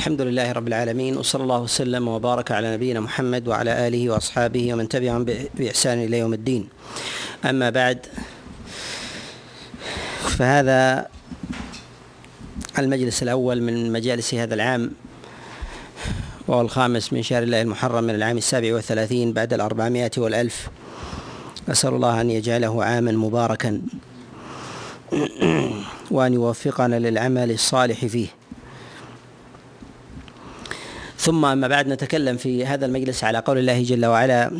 الحمد لله رب العالمين وصلى الله وسلم وبارك على نبينا محمد وعلى آله وأصحابه ومن تبعهم بإحسان إلى يوم الدين. أما بعد فهذا المجلس الأول من مجالس هذا العام وهو الخامس من شهر الله المحرم من العام السابع والثلاثين بعد الأربعمائة والألف. أسأل الله أن يجعله عاما مباركا وأن يوفقنا للعمل الصالح فيه. ثم أما بعد نتكلم في هذا المجلس على قول الله جل وعلا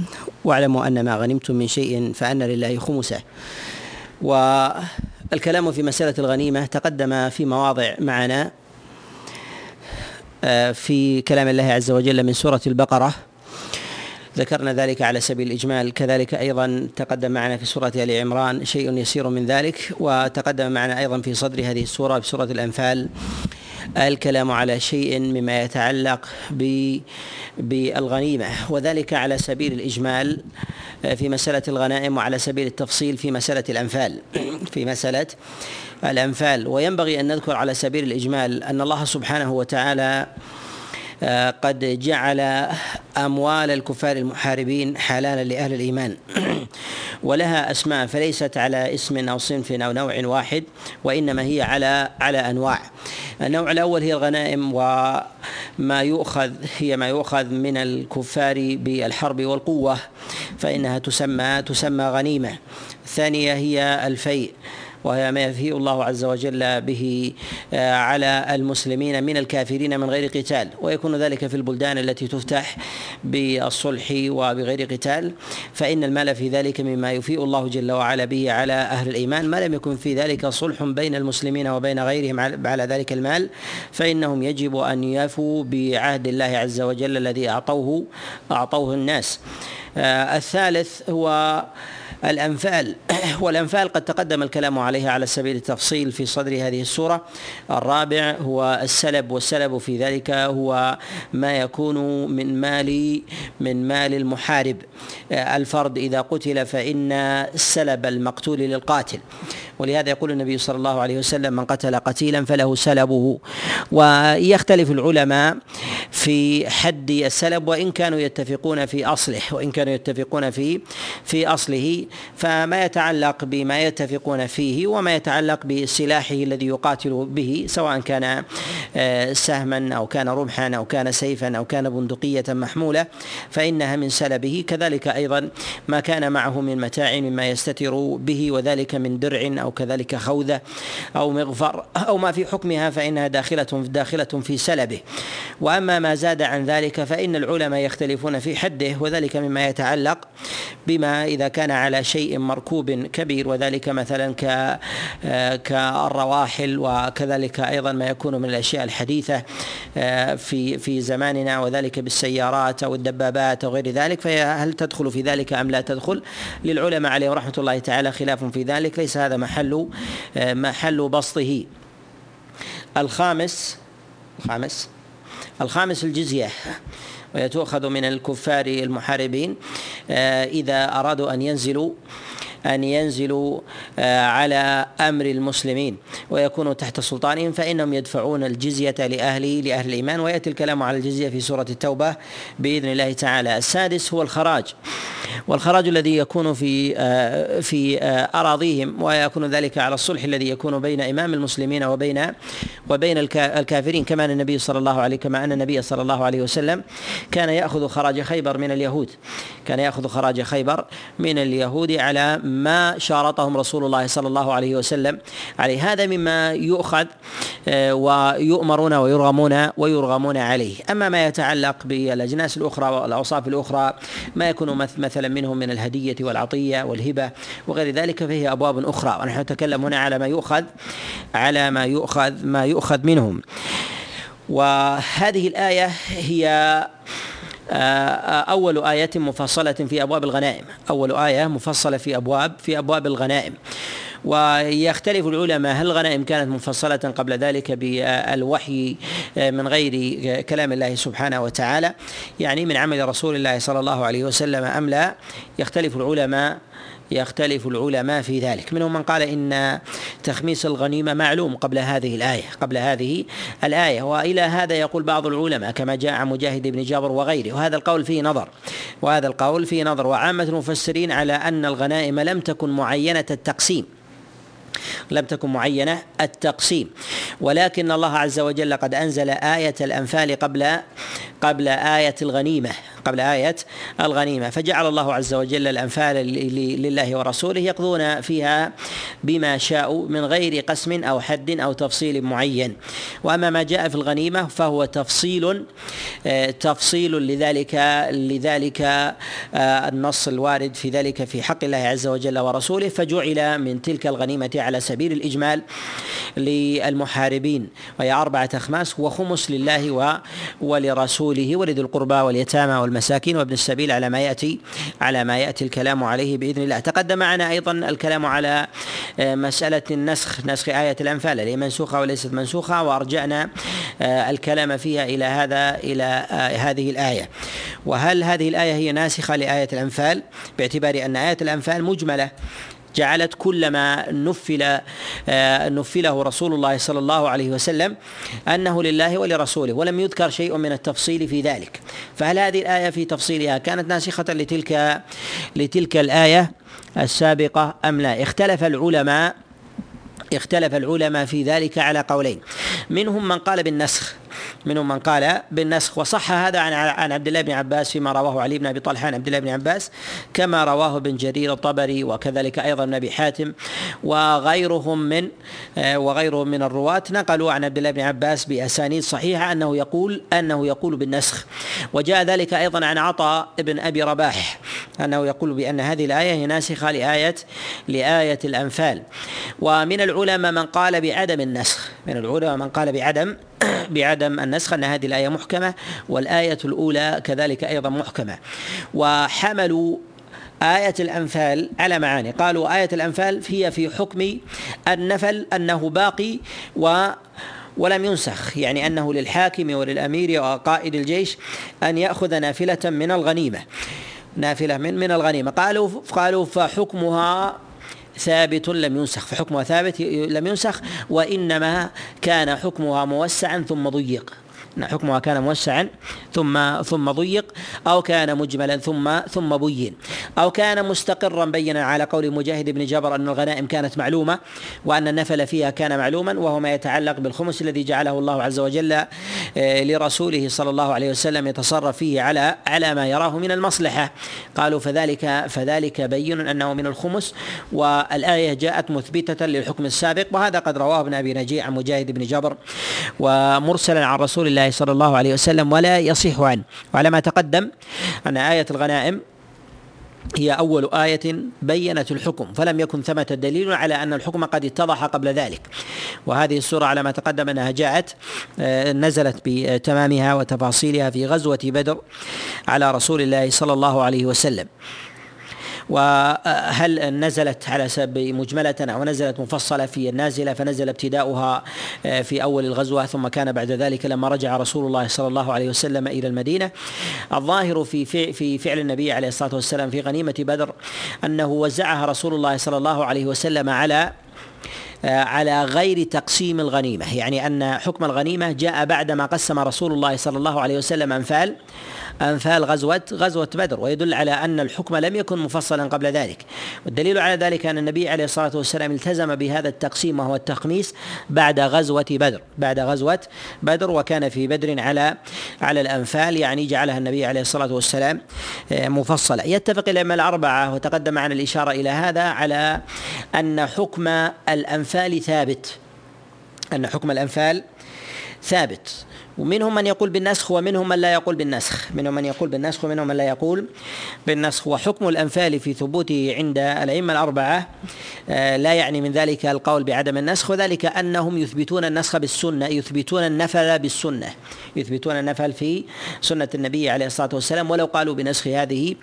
واعلموا أن ما غنمتم من شيء فأن لله خمسه. والكلام في مسألة الغنيمة تقدم في مواضع معنا آه، في كلام الله عز وجل من سورة البقرة. ذكرنا ذلك على سبيل الإجمال. كذلك أيضا تقدم معنا في سورة آل عمران شيء يسير من ذلك وتقدم معنا أيضا في صدر هذه السورة بسورة الأنفال. الكلام على شيء مما يتعلق بالغنيمة. وذلك على سبيل الإجمال في مسألة الغنائم وعلى سبيل التفصيل في مسألة الأنفال. في مسألة الأنفال. وينبغي أن نذكر على سبيل الإجمال أن الله سبحانه وتعالى قد جعل أموال الكفار المحاربين حلالا لأهل الإيمان. ولها أسماء فليست على اسم أو صنف أو نوع واحد وإنما هي على على أنواع. النوع الأول هي الغنائم وما يؤخذ هي ما يؤخذ من الكفار بالحرب والقوة فإنها تسمى تسمى غنيمة. الثانية هي الفيء. وهي ما يفيء الله عز وجل به آه، على المسلمين من الكافرين من غير قتال. ويكون ذلك في البلدان التي تفتح بالصلح وبغير قتال. فإن المال في ذلك مما يفيء الله جل وعلا به على أهل الإيمان. ما لم يكن في ذلك صلح بين المسلمين وبين غيرهم على ذلك المال فإنهم يجب أن يفوا بعهد الله عز وجل الذي أعطوه أعطوه الناس. آه، الثالث هو الأنفال. والأنفال قد تقدم الكلام عليها على سبيل التفصيل في صدر هذه السورة. الرابع هو السلب والسلب في ذلك هو ما يكون من مال من مال المحارب. الفرد إذا قتل فإن سلب المقتول للقاتل. ولهذا يقول النبي صلى الله عليه وسلم من قتل قتيلا فله سلبه. ويختلف العلماء في حد السلب وإن كانوا يتفقون في أصله وإن كانوا يتفقون في في أصله. فما يتعلق بما يتفقون فيه وما يتعلق بسلاحه الذي يقاتل به سواء كان آه، سهما أو كان رمحا أو كان سيفا أو كان بندقية محمولة فإنها من سلبه. كذلك أيضا ما كان معه من متاع مما يستتر به وذلك من درع أو كذلك خوذة أو مغفر أو ما في حكمها فإنها داخلة داخلة في سلبه. وأما ما زاد عن ذلك فإن العلماء يختلفون في حده وذلك مما يتعلق بما إذا كان على شيء مركوب كبير وذلك مثلا ك كالرواحل وكذلك أيضا ما يكون من الأشياء الحديثة آه، في في زماننا وذلك بالسيارات أو الدبابات أو غير ذلك. فهل تدخل في ذلك أم لا تدخل؟ للعلماء عليهم رحمة الله تعالى خلاف في ذلك ليس هذا محل آه، محل بسطه. الخامس الخامس الخامس الجزية وهي تؤخذ من الكفار المحاربين آه، إذا أرادوا أن ينزلوا أن ينزلوا آه، على أمر المسلمين ويكونوا تحت سلطانهم فإنهم يدفعون الجزية لأهل لأهل الإيمان ويأتي الكلام على الجزية في سورة التوبة بإذن الله تعالى. السادس هو الخراج. والخراج الذي يكون في آه، في آه، أراضيهم ويكون ذلك على الصلح الذي يكون بين إمام المسلمين وبين وبين الكافرين كما أن النبي صلى الله عليه كما أن النبي صلى الله عليه وسلم كان يأخذ خراج خيبر من اليهود. كان يأخذ خراج خيبر من اليهود على ما شارطهم رسول الله صلى الله عليه وسلم. عليه هذا مما يؤخذ آه، ويؤمرون ويرغمون ويرغمون عليه. أما ما يتعلق بالأجناس الأخرى والأوصاف الأخرى ما يكون مثلا منهم من الهدية والعطية والهبة وغير ذلك فهي أبواب أخرى. ونحن نتكلم هنا على ما يؤخذ على ما يؤخذ ما يؤخذ منهم. وهذه الآية هي آه، أول آية مفصلة في أبواب الغنائم. أول آية مفصلة في أبواب في أبواب الغنائم. ويختلف العلماء هل الغنائم كانت مفصلة قبل ذلك بالوحي آه، من غير كلام الله سبحانه وتعالى؟ يعني من عمل رسول الله صلى الله عليه وسلم أم لا؟ يختلف العلماء يختلف العلماء في ذلك. منهم من قال إن تخميس الغنيمة معلوم قبل هذه الآية قبل هذه الآية. وإلى هذا يقول بعض العلماء كما جاء عن مجاهد بن جابر وغيره. وهذا القول فيه نظر وهذا القول فيه نظر. وعامة المفسرين على أن الغنائم لم تكن معينة التقسيم. لم تكن معينة التقسيم. ولكن الله عز وجل قد أنزل آية الأنفال قبل قبل آية الغنيمة. قبل آية الغنيمة. فجعل الله عز وجل الأنفال لله ورسوله يقضون فيها بما شاءوا من غير قسم أو حد أو تفصيل معين. وأما ما جاء في الغنيمة فهو تفصيل تفصيل لذلك لذلك آه، النص الوارد في ذلك في حق الله عز وجل ورسوله. فجعل من تلك الغنيمة على سبيل الإجمال للمحاربين. وهي أربعة أخماس وخمس لله ولرسوله ولذي القربى واليتامى والمساكين. وابن السبيل على ما يأتي على ما يأتي الكلام عليه بإذن الله. تقدم معنا أيضا الكلام على آه، مسألة النسخ نسخ آية الأنفال هي منسوخة وليست منسوخة وأرجعنا آه، الكلام فيها إلى هذا إلى آه، هذه الآية. وهل هذه الآية هي ناسخة لآية الأنفال؟ باعتبار أن آية الأنفال مجملة. جعلت كل ما نفل آه، نفله رسول الله صلى الله عليه وسلم أنه لله ولرسوله ولم يذكر شيء من التفصيل في ذلك. فهل هذه الآية في تفصيلها كانت ناسخة لتلك لتلك الآية السابقة أم لا؟ اختلف العلماء اختلف العلماء في ذلك على قولين. منهم من قال بالنسخ منهم من قال بالنسخ. وصح هذا عن عن عبد الله بن عباس فيما رواه علي بن أبي طلحة عن عبد الله بن عباس كما رواه ابن جرير الطبري وكذلك أيضا ابن أبي حاتم وغيرهم من آه، وغيرهم من الرواة نقلوا عن عبد الله بن عباس بأسانيد صحيحة أنه يقول أنه يقول بالنسخ. وجاء ذلك أيضا عن عطاء بن أبي رباح أنه يقول بأن هذه الآية هي ناسخة لايه لآية الأنفال. ومن العلماء من قال بعدم النسخ. من العلماء من قال بعدم بعدم النسخ أن هذه الآية محكمة والآية الأولى كذلك أيضا محكمة. وحملوا آية الأنفال على معاني. قالوا آية الأنفال هي في حكم النفل أنه باقي و ولم ينسخ يعني أنه للحاكم وللأمير وقائد الجيش أن يأخذ نافلة من الغنيمة. نافلة من من الغنيمة. قالوا قالوا فحكمها ثابت لم ينسخ فحكمها ثابت لم ينسخ وإنما كان حكمها موسعا ثم ضيق. حكمها كان موسعا ثم ثم ضيق أو كان مجملا ثم ثم بين. أو كان مستقرا بينا على قول مجاهد بن جبر أن الغنائم كانت معلومة وأن النفل فيها كان معلوما وهو ما يتعلق بالخمس الذي جعله الله عز وجل آه، لرسوله صلى الله عليه وسلم يتصرف فيه على على ما يراه من المصلحة. قالوا فذلك فذلك بين أنه من الخمس والآية جاءت مثبتة للحكم السابق وهذا قد رواه ابن أبي نجيع عن مجاهد بن جبر ومرسلا عن رسول الله الله صلى الله عليه وسلم ولا يصح عنه وعلى ما تقدم أن آية الغنائم هي أول آية بينت الحكم فلم يكن ثمة دليل على أن الحكم قد اتضح قبل ذلك وهذه السورة على ما تقدم أنها جاءت نزلت بتمامها وتفاصيلها في غزوة بدر على رسول الله صلى الله عليه وسلم وهل نزلت على سبب مجملة أو نزلت مفصلة في النازلة فنزل ابتداؤها آه، في أول الغزوة ثم كان بعد ذلك لما رجع رسول الله صلى الله عليه وسلم إلى المدينة. الظاهر في في فعل النبي عليه الصلاة والسلام في غنيمة بدر أنه وزعها رسول الله صلى الله عليه وسلم على آه، على غير تقسيم الغنيمة. يعني أن حكم الغنيمة جاء بعدما قسم رسول الله صلى الله عليه وسلم أنفال أنفال غزوة غزوة بدر ويدل على أن الحكم لم يكن مفصلا قبل ذلك. والدليل على ذلك أن النبي عليه الصلاة والسلام التزم بهذا التقسيم وهو التخميس بعد غزوة بدر. بعد غزوة بدر وكان في بدر على على الأنفال يعني جعلها النبي عليه الصلاة والسلام آه، مفصلة. يتفق الأئمة الأربعة وتقدم معنا الإشارة إلى هذا على أن حكم الأنفال ثابت. أن حكم الأنفال ثابت. ومنهم من يقول بالنسخ ومنهم من لا يقول بالنسخ. منهم من يقول بالنسخ ومنهم من لا يقول بالنسخ. وحكم الأنفال في ثبوته عند الأئمة الأربعة آه، لا يعني من ذلك القول بعدم النسخ وذلك أنهم يثبتون النسخ بالسنة يثبتون النفل بالسنة يثبتون النفل في سنة النبي عليه الصلاة والسلام. ولو قالوا بنسخ هذه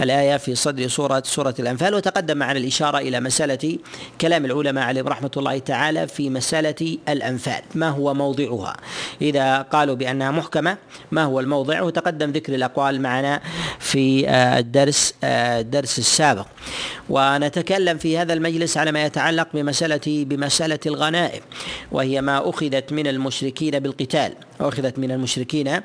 الآية في صدر سورة سورة الأنفال. وتقدم معنا الإشارة إلى مسألة كلام العلماء عليهم رحمة الله تعالى في مسألة الأنفال. ما هو موضعها؟ إذا قالوا بأنها محكمة. ما هو الموضع؟ وتقدم ذكر الأقوال معنا في آه، الدرس آه، الدرس السابق. ونتكلم في هذا المجلس على ما يتعلق بمسألة بمسألة الغنائم وهي ما أخذت من المشركين بالقتال. أخذت من المشركين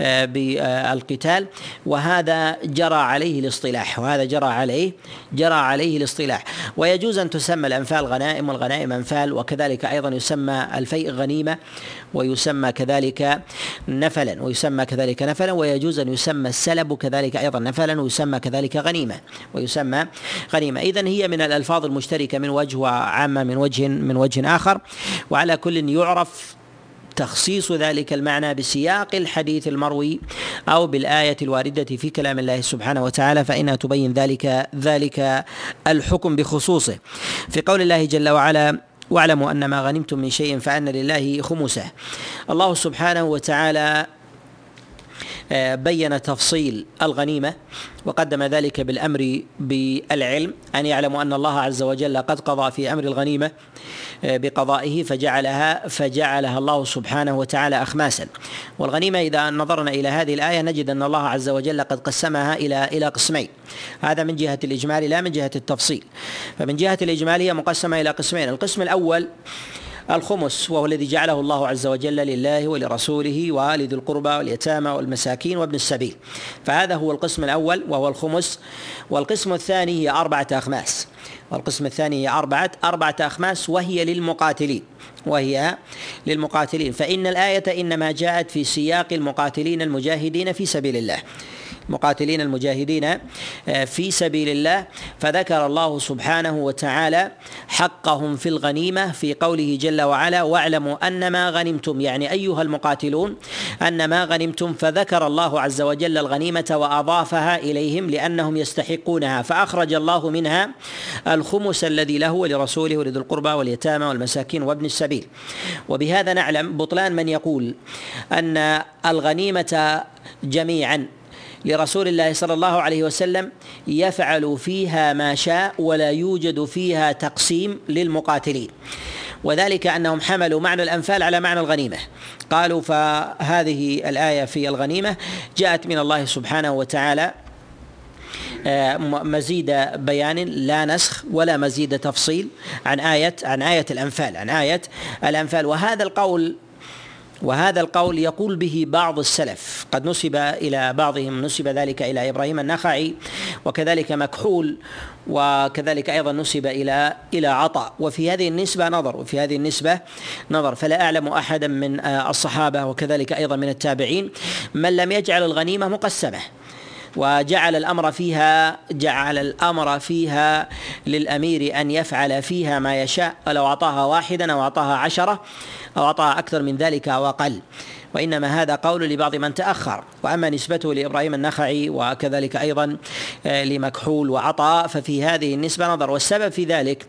آه، بالقتال وهذا جرى عليه الاصطلاح وهذا جرى عليه جرى عليه الاصطلاح. ويجوز أن تسمى الأنفال غنائم والغنائم أنفال وكذلك أيضا يسمى الفيء غنيمة ويسمى كذلك نفلا ويسمى كذلك نفلا ويجوز أن يسمى السلب كذلك أيضا نفلا ويسمى كذلك غنيمة ويسمى غنيمة. إذا هي من الألفاظ المشتركة من وجه وعامة من وجه من وجه آخر وعلى كل يعرف تخصيص ذلك المعنى بسياق الحديث المروي أو بالآية الواردة في كلام الله سبحانه وتعالى فإنها تبين ذلك ذلك الحكم بخصوصه. في قول الله جل وعلا واعلموا أن ما غنمتم من شيء فأن لله خمسه الله سبحانه وتعالى بين تفصيل الغنيمة وقدم ذلك بالأمر بالعلم. أن يعلموا أن الله عز وجل قد قضى في أمر الغنيمة آه، بقضائه فجعلها فجعلها الله سبحانه وتعالى اخماسا. والغنيمة إذا نظرنا إلى هذه الآية نجد أن الله عز وجل قد قسمها إلى إلى قسمين. هذا من جهة الاجمال لا من جهة التفصيل. فمن جهة الاجمال هي مقسمة إلى قسمين. القسم الأول الخمس وهو الذي جعله الله عز وجل لله ولرسوله ولذي القربى واليتامى والمساكين وابن السبيل. فهذا هو القسم الأول وهو الخمس. والقسم الثاني هي أربعة أخماس. والقسم الثاني هي أربعة أربعة أخماس وهي للمقاتلين. وهي للمقاتلين. فإن الآية إنما جاءت في سياق المقاتلين المجاهدين في سبيل الله. مقاتلين المجاهدين آه، في سبيل الله فذكر الله سبحانه وتعالى حقهم في الغنيمة في قوله جل وعلا واعلموا أن ما غنمتم يعني أيها المقاتلون أن ما غنمتم. فذكر الله عز وجل الغنيمة وأضافها إليهم لأنهم يستحقونها. فأخرج الله منها الخمس الذي له ولرسوله ولذي القربى واليتامى والمساكين وابن السبيل. وبهذا نعلم بطلان من يقول أن الغنيمة جميعا لرسول الله صلى الله عليه وسلم يفعل فيها ما شاء ولا يوجد فيها تقسيم للمقاتلين. وذلك أنهم حملوا معنى الأنفال على معنى الغنيمة. قالوا فهذه الآية في الغنيمة جاءت من الله سبحانه وتعالى آه، مزيد بيان لا نسخ ولا مزيد تفصيل عن آية عن آية الأنفال عن آية الأنفال. وهذا القول وهذا القول يقول به بعض السلف. قد نسب إلى بعضهم نسب ذلك إلى إبراهيم النخعي وكذلك مكحول وكذلك أيضا نسب إلى إلى عطاء وفي هذه النسبة نظر وفي هذه النسبة نظر. فلا أعلم احدا من الصحابة وكذلك أيضا من التابعين من لم يجعل الغنيمة مقسمة. وجعل الأمر فيها جعل الأمر فيها للأمير أن يفعل فيها ما يشاء. ولو اعطاها واحدا أو أعطاها عشرة أو أعطى أكثر من ذلك أو أقل. وإنما هذا قول لبعض من تأخر. وأما نسبته لإبراهيم النخعي وكذلك أيضا آه، لمكحول وعطاء ففي هذه النسبة نظر. والسبب في ذلك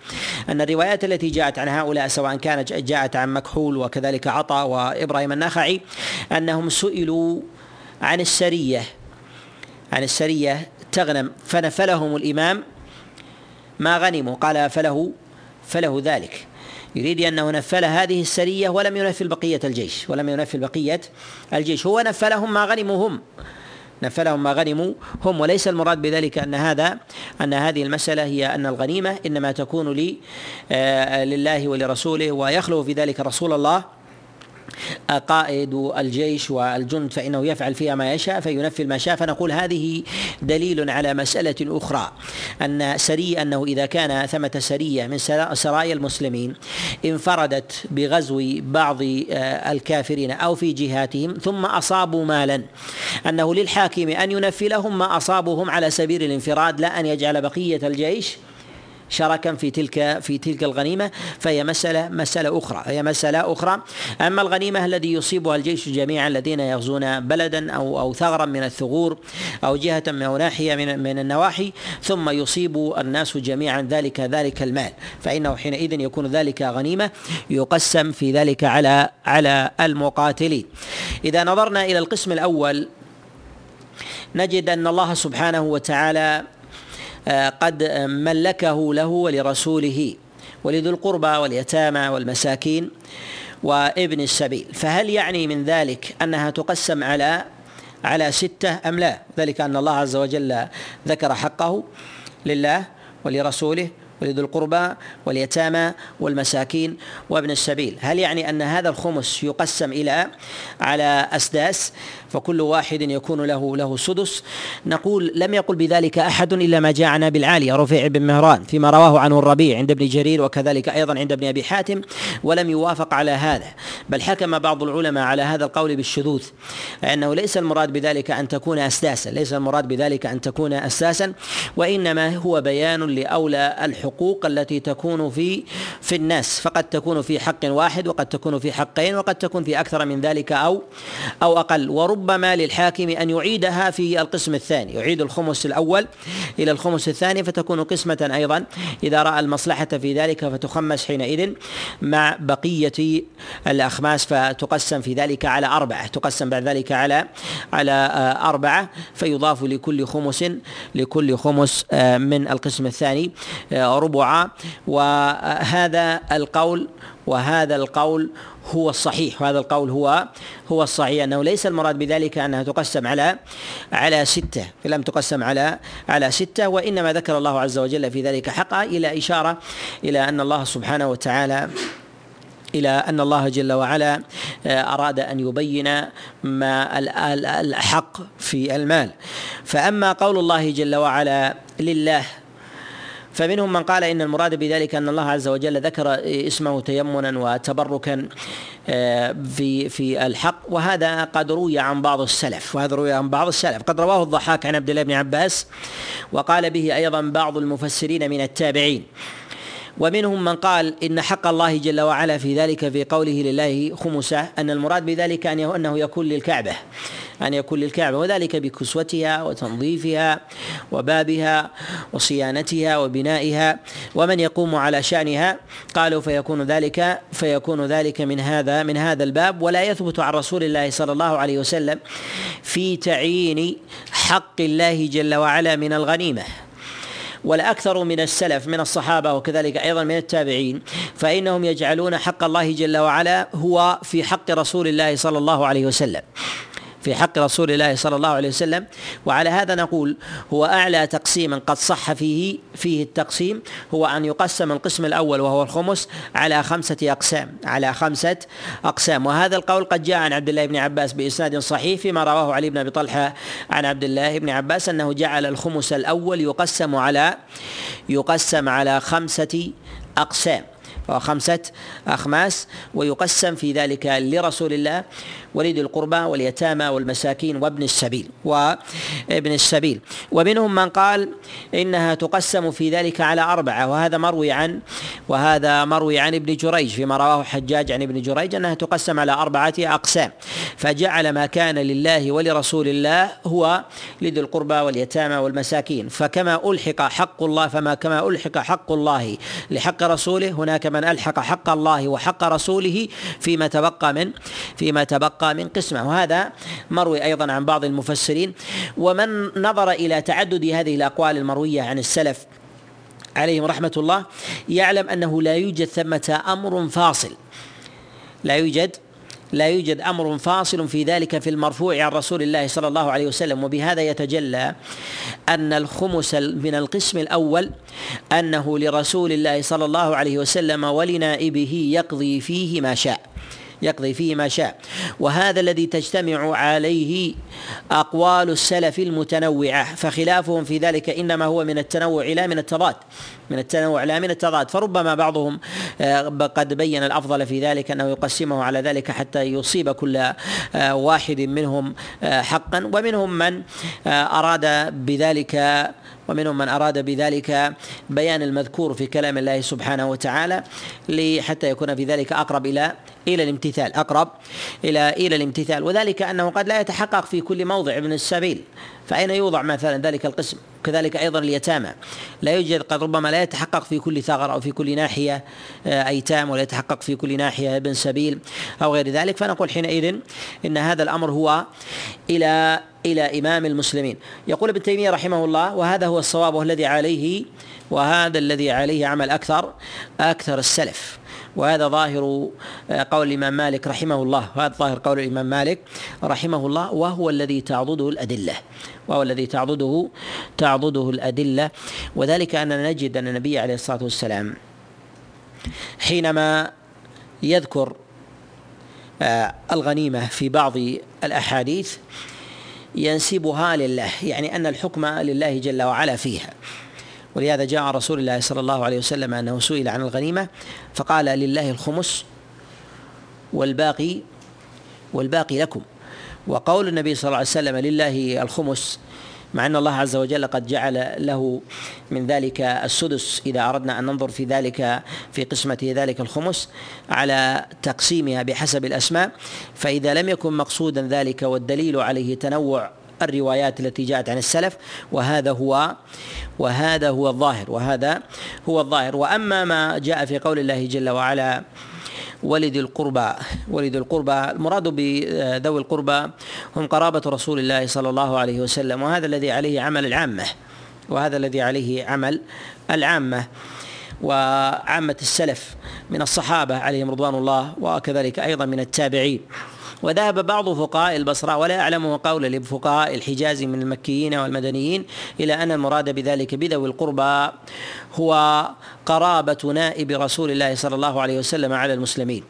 أن الروايات التي جاءت عن هؤلاء سواء كانت جاءت عن مكحول وكذلك عطاء وإبراهيم النخعي أنهم سئلوا عن السرية. عن السرية تغنم فنفلهم الإمام ما غنموا قال فله فله ذلك. يريد أنه نفل هذه السرية ولم ينفل بقية الجيش ولم ينفل بقية الجيش. هو نفلهم ما غنموا هم نفلهم ما غنموا هم. وليس المراد بذلك أن هذا أن هذه المسألة هي أن الغنيمة إنما تكون لي آه، لله ولرسوله ويخلو في ذلك رسول الله قائد الجيش والجند فإنه يفعل فيها ما يشاء فينفذ ما شاء فنقول هذه دليل على مسألة أخرى أن سري أنه إذا كان ثمة سرية من سرايا المسلمين انفردت بغزو بعض آه، الكافرين أو في جهاتهم ثم أصابوا مالا. أنه للحاكم أن ينفلهم ما أصابهم على سبيل الانفراد لا أن يجعل بقية الجيش شركا في تلك في تلك الغنيمة فهي مسألة مسألة أخرى هي مسألة أخرى. أما الغنيمة الذي يصيبها الجيش جميعا الذين يغزون بلدا أو أو ثغرا من الثغور أو جهة من أو ناحية من من النواحي ثم يصيب الناس جميعا ذلك ذلك المال. فإنه حينئذ يكون ذلك غنيمة يقسم في ذلك على على المقاتلين. إذا نظرنا إلى القسم الأول نجد أن الله سبحانه وتعالى قد ملكه له ولرسوله ولذي القربى واليتامى والمساكين وابن السبيل. فهل يعني من ذلك أنها تقسم على على ستة أم لا؟ ذلك أن الله عز وجل ذكر حقه لله ولرسوله ولذي القربى واليتامى والمساكين وابن السبيل. هل يعني أن هذا الخمس يقسم إلى على أسداس؟ فكل واحد يكون له له سدس. نقول لم يقل بذلك أحد إلا ما جاءنا بالعاليه رفيع بن مهران فيما رواه عنه الربيع عند ابن جرير وكذلك أيضا عند ابن أبي حاتم ولم يوافق على هذا. بل حكم بعض العلماء على هذا القول بالشذوذ أنه ليس المراد بذلك أن تكون اسداسا ليس المراد بذلك أن تكون أساسا وإنما هو بيان لأولى الحقوق التي تكون في في الناس. فقد تكون في حق واحد وقد تكون في حقين وقد تكون في أكثر من ذلك أو أو أقل. ورب ربما للحاكم أن يعيدها في القسم الثاني. يعيد الخمس الأول إلى الخمس الثاني فتكون قسمة أيضا. إذا رأى المصلحة في ذلك فتخمس حينئذ مع بقية الأخماس فتقسم في ذلك على أربعة. تقسم بعد ذلك على على آه، أربعة. فيضاف لكل خمس لكل خمس آه، من القسم الثاني آه، ربعا وهذا القول وهذا القول هو الصحيح وهذا القول هو هو الصحيح أنه ليس المراد بذلك أنها تقسم على على ستة. لم تقسم على على ستة وإنما ذكر الله عز وجل في ذلك حقا إلى إشارة إلى أن الله سبحانه وتعالى إلى أن الله جل وعلا آه، أراد أن يبين ما الحق في المال. فأما قول الله جل وعلا لله فمنهم من قال إن المراد بذلك أن الله عز وجل ذكر اسمه تيمنا وتبركا آه، في في الحق. وهذا قد روي عن بعض السلف وهذا روي عن بعض السلف. قد رواه الضحاك عن عبد الله بن عباس وقال به أيضا بعض المفسرين من التابعين. ومنهم من قال إن حق الله جل وعلا في ذلك في قوله لله خمسة أن المراد بذلك أن أنه يكون للكعبة. أن يكون للكعبة وذلك بكسوتها وتنظيفها وبابها وصيانتها وبنائها. ومن يقوم على شأنها؟ قالوا فيكون ذلك فيكون ذلك من هذا من هذا الباب. ولا يثبت عن رسول الله صلى الله عليه وسلم في تعيين حق الله جل وعلا من الغنيمة. والأكثر من السلف من الصحابة وكذلك أيضا من التابعين فإنهم يجعلون حق الله جل وعلا هو في حق رسول الله صلى الله عليه وسلم. في حق رسول الله صلى الله عليه وسلم. وعلى هذا نقول هو أعلى تقسيم قد صح فيه فيه التقسيم هو أن يقسم القسم الأول وهو الخمس على خمسة أقسام على خمسة أقسام. وهذا القول قد جاء عن عبد الله بن عباس بإسناد صحيح فيما رواه علي بن أبي طلحة عن عبد الله بن عباس أنه جعل الخمس الأول يقسم على يقسم على خمسة أقسام وهو خمسة أخماس ويقسم في ذلك لرسول الله ولد القربى واليتامى والمساكين وابن السبيل وابن السبيل. ومنهم من قال إنها تقسم في ذلك على أربعة وهذا مروي عن وهذا مروي عن ابن جريج فيما رواه حجاج عن ابن جريج أنها تقسم على أربعة أقسام. فجعل ما كان لله ولرسول الله هو لذي القربى واليتامى والمساكين. فكما ألحق حق الله فما كما ألحق حق الله لحق رسوله هناك من ألحق حق الله وحق رسوله فيما تبقى من فيما تبقى من قسمه. وهذا مروي أيضا عن بعض المفسرين. ومن نظر إلى تعدد هذه الأقوال المروية عن السلف عليهم رحمة الله يعلم أنه لا يوجد ثمة أمر فاصل. لا يوجد لا يوجد أمر فاصل في ذلك في المرفوع عن رسول الله صلى الله عليه وسلم. وبهذا يتجلى أن الخمس من القسم الأول أنه لرسول الله صلى الله عليه وسلم ولنائبه يقضي فيه ما شاء. يقضي فيه ما شاء. وهذا الذي تجتمع عليه أقوال السلف المتنوعة فخلافهم في ذلك إنما هو من التنوع لا من التضاد. من التنوع لا من التضاد. فربما بعضهم آه، قد بين الأفضل في ذلك أنه يقسمه على ذلك حتى يصيب كل آه، واحد منهم آه، حقا. ومنهم من أراد بذلك ومنهم من أراد بذلك بيان المذكور في كلام الله سبحانه وتعالى حتى يكون في ذلك أقرب إلى إلى الامتثال أقرب إلى إلى الامتثال. وذلك أنه قد لا يتحقق في كل موضع من السبيل. فأين يوضع مثلا ذلك القسم؟ كذلك أيضا اليتامى. لا يوجد قد ربما لا يتحقق في كل ثغر أو في كل ناحية آه، أيتام ولا يتحقق في كل ناحية ابن سبيل أو غير ذلك. فنقول حينئذ إن هذا الأمر هو إلى إلى إمام المسلمين. يقول ابن تيمية رحمه الله وهذا هو الصواب والذي عليه وهذا الذي عليه عمل أكثر أكثر السلف. وهذا ظاهر قول الإمام مالك رحمه الله. وهذا ظاهر قول الإمام مالك رحمه الله وهو الذي تعضده الأدلة. وهو الذي تعضده تعضده الأدلة. وذلك أننا نجد أن النبي عليه الصلاة والسلام حينما يذكر آه، الغنيمة في بعض الأحاديث ينسبها لله يعني أن الحكم لله جل وعلا فيها. ولهذا جاء رسول الله صلى الله عليه وسلم أنه سئل عن الغنيمة فقال لله الخمس والباقي والباقي لكم. وقول النبي صلى الله عليه وسلم لله الخمس مع أن الله عز وجل قد جعل له من ذلك السدس إذا أردنا أن ننظر في ذلك في قسمة ذلك الخمس على تقسيمها بحسب الأسماء. فإذا لم يكن مقصودا ذلك والدليل عليه تنوع الروايات التي جاءت عن السلف وهذا هو وهذا هو الظاهر وهذا هو الظاهر. وأما ما جاء في قول الله جل وعلا ولد القربى. ولد القربى. المراد بذوي القربى هم قرابة رسول الله صلى الله عليه وسلم وهذا الذي عليه عمل العامة. وهذا الذي عليه عمل العامة. وعامة السلف من الصحابة عليهم رضوان الله وكذلك أيضا من التابعين. وذهب بعض فقهاء البصرة ولا أعلمه قولا لفقهاء الحجاز من المكيين والمدنيين إلى أن المراد بذلك بذوي القربى هو قرابة نائب رسول الله صلى الله عليه وسلم على المسلمين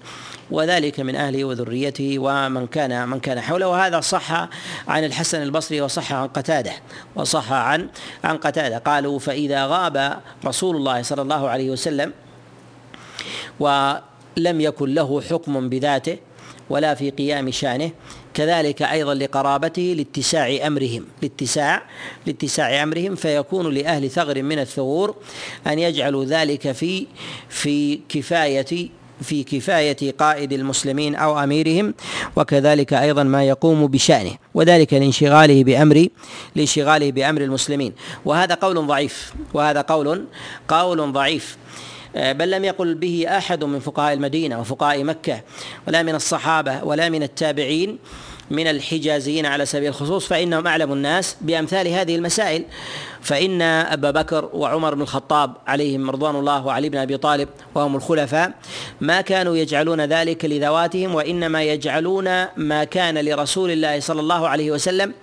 وذلك من أهله وذريته ومن كان من كان حوله. وهذا صح عن الحسن البصري وصح عن قتادة وصح عن عن قتادة. قالوا فإذا غاب رسول الله صلى الله عليه وسلم ولم يكن له حكم بذاته ولا في قيام شأنه كذلك أيضا لقرابته لاتساع أمرهم لاتساع لاتساع أمرهم فيكون لأهل ثغر من الثغور أن يجعلوا ذلك في في كفاية في كفاية قائد المسلمين أو أميرهم وكذلك أيضا ما يقوم بشأنه وذلك لانشغاله بأمر لانشغاله بأمر المسلمين. وهذا قول ضعيف وهذا قول قول ضعيف. بل لم يقل به أحد من فقهاء المدينة وفقهاء مكة ولا من الصحابة ولا من التابعين. من الحجازيين على سبيل الخصوص فإنهم أعلم الناس بأمثال هذه المسائل. فإن أبا بكر وعمر بن الخطاب عليهم رضوان الله وعلي بن أبي طالب وهم الخلفاء ما كانوا يجعلون ذلك لذواتهم وإنما يجعلون ما كان لرسول الله صلى الله عليه وسلم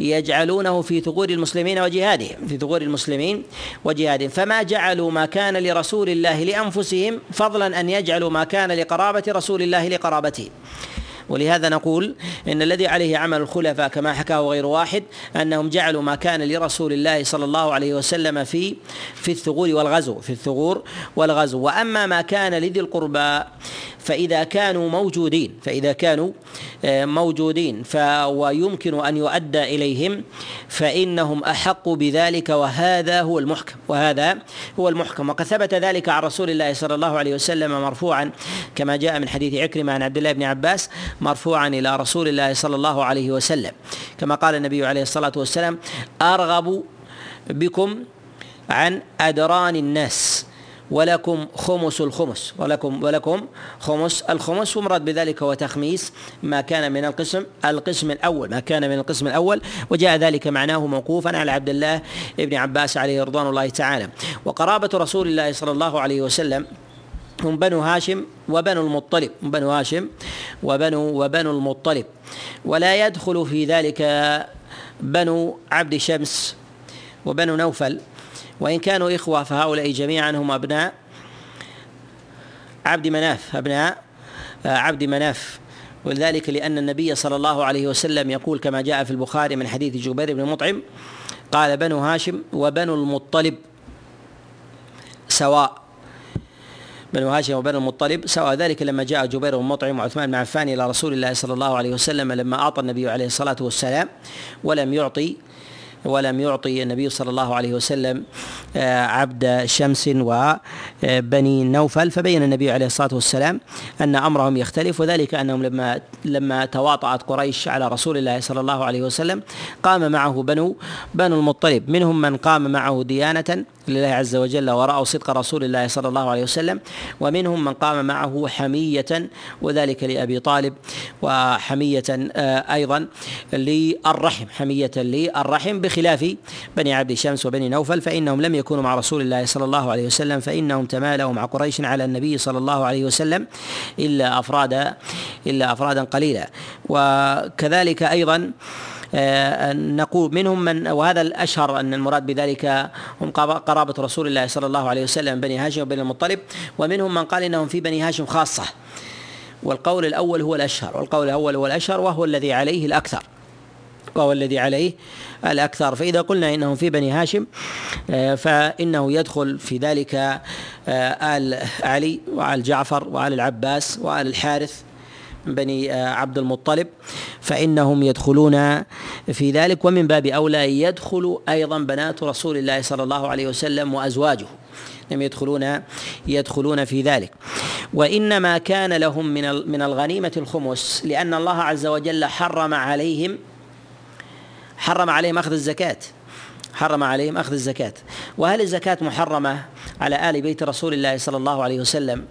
يجعلونه في ثغور المسلمين وجهادهم في ثغور المسلمين وجهادهم. فما جعلوا ما كان لرسول الله لأنفسهم فضلا أن يجعلوا ما كان لقرابة رسول الله لقرابته. ولهذا نقول إن الذي عليه عمل الخلفاء كما حكاه غير واحد أنهم جعلوا ما كان لرسول الله صلى الله عليه وسلم في في الثغور والغزو في الثغور والغزو. وأما ما كان لذي القربى فإذا كانوا موجودين فإذا كانوا آه، موجودين ويمكن أن يؤدى إليهم فإنهم أحق بذلك وهذا هو المحكم وهذا هو المحكم. وقد ثبت ذلك عن رسول الله صلى الله عليه وسلم مرفوعا كما جاء من حديث عكرمة عن عبد الله بن عباس مرفوعا إلى رسول الله صلى الله عليه وسلم. كما قال النبي عليه الصلاة والسلام أرغب بكم عن أدران الناس. ولكم خمس الخمس ولكم ولكم خمس الخمس. ومراد بذلك هو تخميس ما كان من القسم القسم الأول ما كان من القسم الأول وجاء ذلك معناه موقوفا على عبد الله بن عباس عليه رضوان الله تعالى. وقرابة رسول الله صلى الله عليه وسلم هم بنو هاشم وبنو المطلب بنو هاشم وبنو وبنو المطلب. ولا يدخل في ذلك بنو عبد شمس وبنو نوفل وإن كانوا إخوة فهؤلاء جميعا هم أبناء عبد مناف أبناء آه، عبد مناف. ولذلك لأن النبي صلى الله عليه وسلم يقول كما جاء في البخاري من حديث جبير بن مطعم قال بنو هاشم وبنو المطلب سواء. بنو هاشم وبنو المطلب سواء. ذلك لما جاء جبير بن مطعم وعثمان بن عفان إلى رسول الله صلى الله عليه وسلم لما أعطى النبي عليه الصلاة والسلام ولم يعطي ولم يعطي النبي صلى الله عليه وسلم آه، عبد شمس وبني نوفل فبين النبي عليه الصلاة والسلام أن أمرهم يختلف وذلك أنهم لما لما تواطأت قريش على رسول الله صلى الله عليه وسلم قام معه بنو بنو المطلب. منهم من قام معه ديانة لله عز وجل ورأوا صدق رسول الله صلى الله عليه وسلم ومنهم من قام معه حمية وذلك لأبي طالب وحمية آه، أيضا للرحم حمية للرحم بخلاف بني عبد شمس وبني نوفل فإنهم لم يكونوا مع رسول الله صلى الله عليه وسلم فإنهم تمالوا مع قريش على النبي صلى الله عليه وسلم إلا أفرادا إلا أفرادا قليلا. وكذلك أيضا نقول منهم من وهذا الأشهر أن المراد بذلك هم قرابة رسول الله صلى الله عليه وسلم بني هاشم وبني المطلب ومنهم من قال إنهم في بني هاشم خاصة. والقول الأول هو الأشهر والقول الأول هو الأشهر وهو الذي عليه الأكثر. وهو الذي عليه الأكثر. فإذا قلنا إنه في بني هاشم آه، فإنه يدخل في ذلك آه، آل علي وآل جعفر وآل العباس وآل الحارث بني آه، عبد المطلب فإنهم يدخلون في ذلك. ومن باب أولى يدخل أيضا بنات رسول الله صلى الله عليه وسلم وأزواجه. لم يدخلون يدخلون في ذلك. وإنما كان لهم من من الغنيمة الخمس لأن الله عز وجل حرم عليهم حرم عليهم أخذ الزكاة. حرم عليهم أخذ الزكاة. وهل الزكاة محرمة على آل بيت رسول الله صلى الله عليه وسلم؟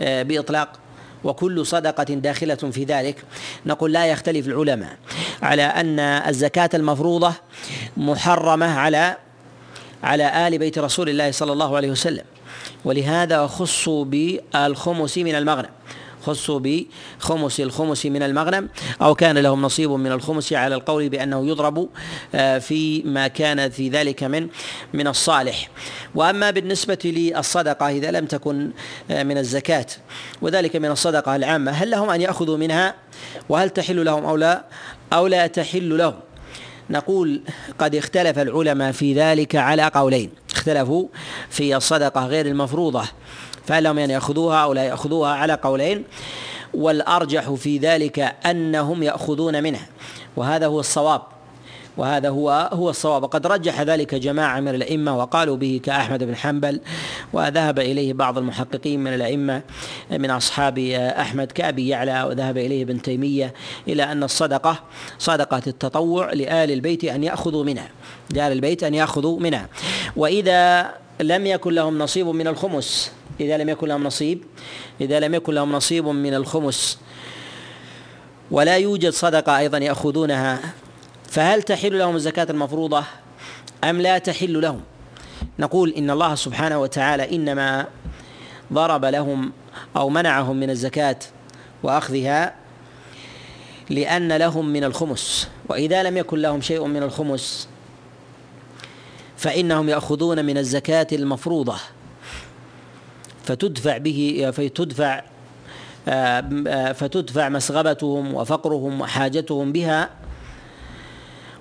آه، بإطلاق. وكل صدقة داخلة في ذلك. نقول لا يختلف العلماء على أن الزكاة المفروضة محرمة على على آل بيت رسول الله صلى الله عليه وسلم. ولهذا خصوا بالخمس من المغنم. خصوا بخمس الخمس من المغنم أو كان لهم نصيب من الخمس على القول بأنه يضرب آه، في ما كان في ذلك من من الصالح. وأما بالنسبة للصدقة إذا لم تكن آه، من الزكاة وذلك من الصدقة العامة هل لهم أن يأخذوا منها؟ وهل تحل لهم أو لا؟ أو لا تحل لهم؟ نقول قد اختلف العلماء في ذلك على قولين. اختلفوا في الصدقة غير المفروضة. فهل لهم أن يأخذوها أو لا يأخذوها على قولين والأرجح في ذلك أنهم يأخذون منها. وهذا هو الصواب. وهذا هو هو الصواب. وقد رجح ذلك جماعة من الأئمة وقالوا به كأحمد بن حنبل وذهب إليه بعض المحققين من الأئمة من أصحاب أحمد كأبي يعلى وذهب إليه ابن تيمية إلى أن الصدقة صدقة التطوع لآل البيت أن يأخذوا منها. لآل البيت أن يأخذوا منها. وإذا لم يكن لهم نصيب من الخمس إذا لم يكن لهم نصيب إذا لم يكن لهم نصيب من الخمس. ولا يوجد صدقة أيضا يأخذونها. فهل تحل لهم الزكاة المفروضة؟ أم لا تحل لهم؟ نقول إن الله سبحانه وتعالى إنما ضرب لهم أو منعهم من الزكاة وأخذها لأن لهم من الخمس. وإذا لم يكن لهم شيء من الخمس فإنهم يأخذون من الزكاة المفروضة. فتدفع به فتدفع فتدفع مسغبتهم وفقرهم وحاجتهم بها.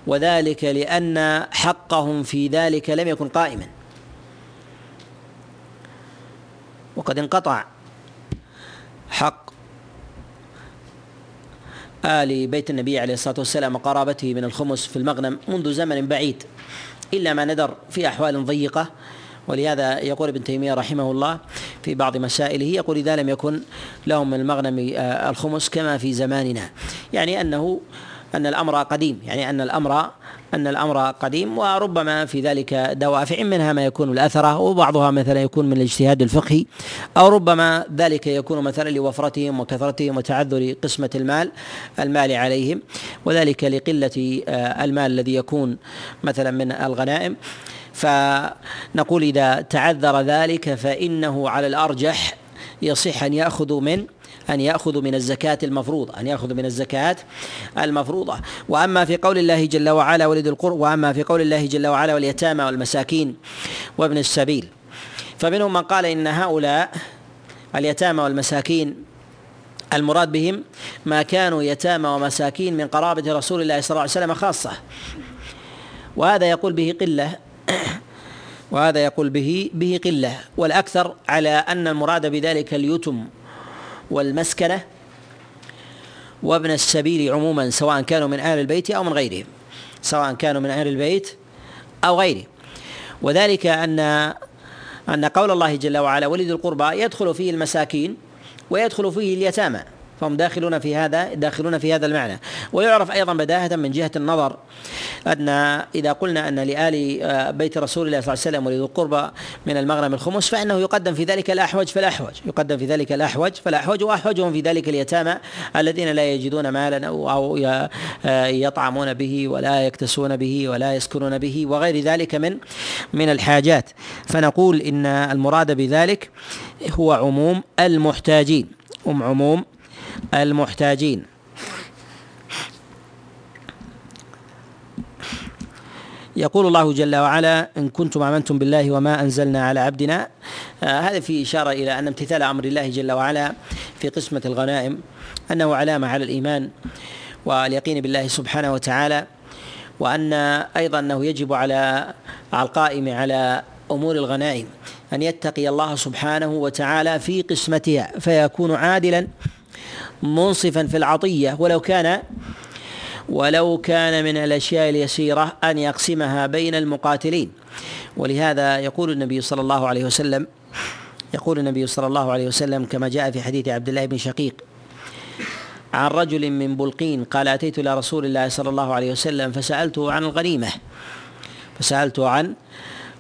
وذلك لأن حقهم في ذلك لم يكن قائما. وقد انقطع حق آل بيت النبي عليه الصلاة والسلام وقرابته من الخمس في المغنم منذ زمن بعيد إلا ما ندر في أحوال ضيقة. ولهذا يقول ابن تيمية رحمه الله في بعض مسائله يقول إذا لم يكن لهم من المغنم آه، الخمس كما في زماننا. يعني أنه أن الأمر قديم يعني أن الأمر أن الأمر قديم وربما في ذلك دوافع منها ما يكون الأثرة وبعضها مثلا يكون من الاجتهاد الفقهي أو ربما ذلك يكون مثلا لوفرتهم وكثرتهم وتعذر قسمة المال المال عليهم وذلك لقلة آه، المال الذي يكون مثلا من الغنائم. فنقول إذا تعذر ذلك فإنه على الأرجح يصح أن يأخذوا من أن يأخذوا من الزكاة المفروضة أن يأخذوا من الزكاة المفروضة. وأما في قول الله جل وعلا ولد القرى وأما في قول الله جل وعلا واليتامى والمساكين وابن السبيل. فمنهم من قال إن هؤلاء اليتامى والمساكين المراد بهم ما كانوا يتامى ومساكين من قرابة رسول الله صلى الله عليه وسلم خاصة. وهذا يقول به قلة وهذا يقول به به قلة. والأكثر على أن المراد بذلك اليتم والمسكنة وابن السبيل عموما سواء كانوا من أهل البيت أو من غيرهم. سواء كانوا من أهل البيت أو غيره وذلك أن أن قول الله جل وعلا ولد القربى يدخل فيه المساكين ويدخل فيه اليتامى فهم داخلون في هذا داخلون في هذا المعنى. ويعرف أيضا بداهة من جهة النظر أن إذا قلنا أن لآل آه، بيت رسول الله صلى الله عليه وسلم ولذو القربى من المغنم الخمس فإنه يقدم في ذلك الأحوج فالأحوج. يقدم في ذلك الأحوج فالأحوج وأحوجهم في ذلك اليتامى الذين لا يجدون مالا أو آه، يطعمون به ولا يكتسون به ولا يسكنون به وغير ذلك من من الحاجات. فنقول إن المراد بذلك هو عموم المحتاجين. هم عموم المحتاجين. يقول الله جل وعلا إن كنتم آمنتم بالله وما أنزلنا على عبدنا. آه هذا في إشارة إلى أن امتثال أمر الله جل وعلا في قسمة الغنائم أنه علامة على الإيمان واليقين بالله سبحانه وتعالى وأن أيضا أنه يجب على القائم على أمور الغنائم أن يتقي الله سبحانه وتعالى في قسمتها فيكون عادلا منصفا في العطية ولو كان ولو كان من الأشياء اليسيرة أن يقسمها بين المقاتلين. ولهذا يقول النبي صلى الله عليه وسلم يقول النبي صلى الله عليه وسلم كما جاء في حديث عبد الله بن شقيق عن رجل من بلقين قال أتيت إلى رسول الله صلى الله عليه وسلم فسألته عن الغنيمة. فسألته عن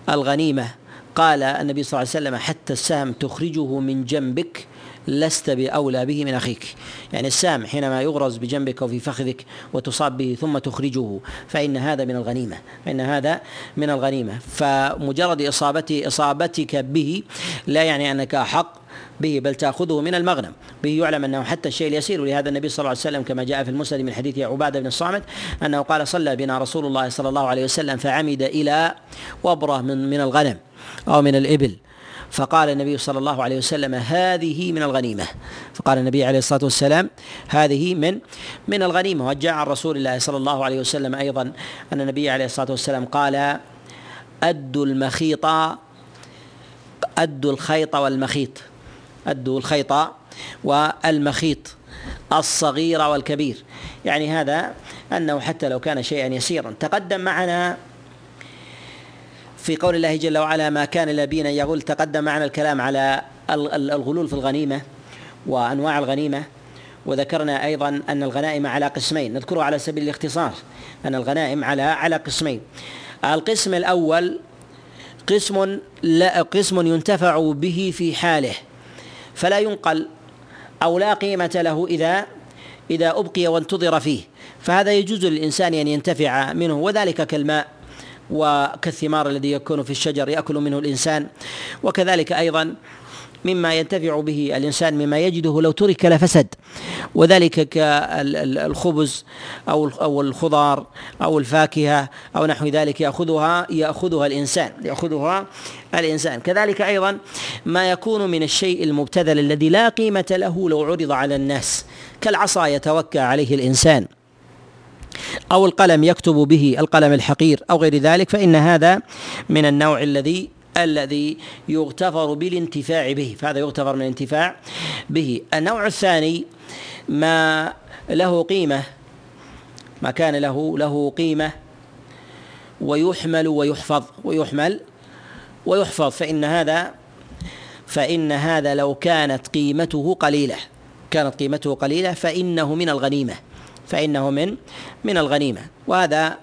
الغنيمة. قال النبي صلى الله عليه وسلم حتى السهم تخرجه من جنبك لست بأولى به من أخيك. يعني السام حينما يغرز بجنبك أو في فخذك وتصاب به ثم تخرجه فإن هذا من الغنيمة. فإن هذا من الغنيمة. فمجرد إصابتي إصابتك به لا يعني أنك أحق به بل تأخذه من المغنم. به يعلم أنه حتى الشيء اليسير. ولهذا النبي صلى الله عليه وسلم كما جاء في المسند من حديث عبادة بن الصامت أنه قال صلى بنا رسول الله صلى الله عليه وسلم فعمد إلى وبرة من من الغنم أو من الإبل فقال النبي صلى الله عليه وسلم هذه من الغنيمة. فقال النبي عليه الصلاة والسلام هذه من من الغنيمة. وجاء عن رسول الله صلى الله عليه وسلم أيضا أن النبي عليه الصلاة والسلام قال أدوا المخيط أدوا الخيط والمخيط. أدوا الخيط والمخيط الصغير والكبير. يعني هذا أنه حتى لو كان شيئا يسيرا. تقدم معنا في قول الله جل وعلا ما كان لنبي ان يغل تقدم معنا الكلام على الغلول في الغنيمة وأنواع الغنيمة وذكرنا أيضا أن الغنائم على قسمين نذكره على سبيل الاختصار أن الغنائم على على قسمين. القسم الأول قسم لا قسم ينتفع به في حاله فلا ينقل أو لا قيمة له اذا إذا أبقي وانتظر فيه فهذا يجوز للإنسان أن ينتفع منه وذلك كالماء. وكالثمار الذي يكون في الشجر يأكل منه الإنسان. وكذلك أيضا مما ينتفع به الإنسان مما يجده لو ترك لفسد وذلك كالخبز أو أو الخضار أو الفاكهة أو نحو ذلك ياخذها يأخذها الإنسان يأخذها الإنسان. كذلك أيضا ما يكون من الشيء المبتذل الذي لا قيمة له لو عرض على الناس. كالعصا يتوكى عليه الإنسان. أو القلم يكتب به القلم الحقير أو غير ذلك فإن هذا من النوع الذي الذي يغتفر بالانتفاع به. فهذا يغتفر من الانتفاع به. النوع الثاني ما له قيمة ما كان له له قيمة ويحمل ويحفظ ويحمل ويحفظ. فإن هذا فإن هذا لو كانت قيمته قليلة كانت قيمته قليلة فإنه من الغنيمة. فإنه من من الغنيمة. وهذا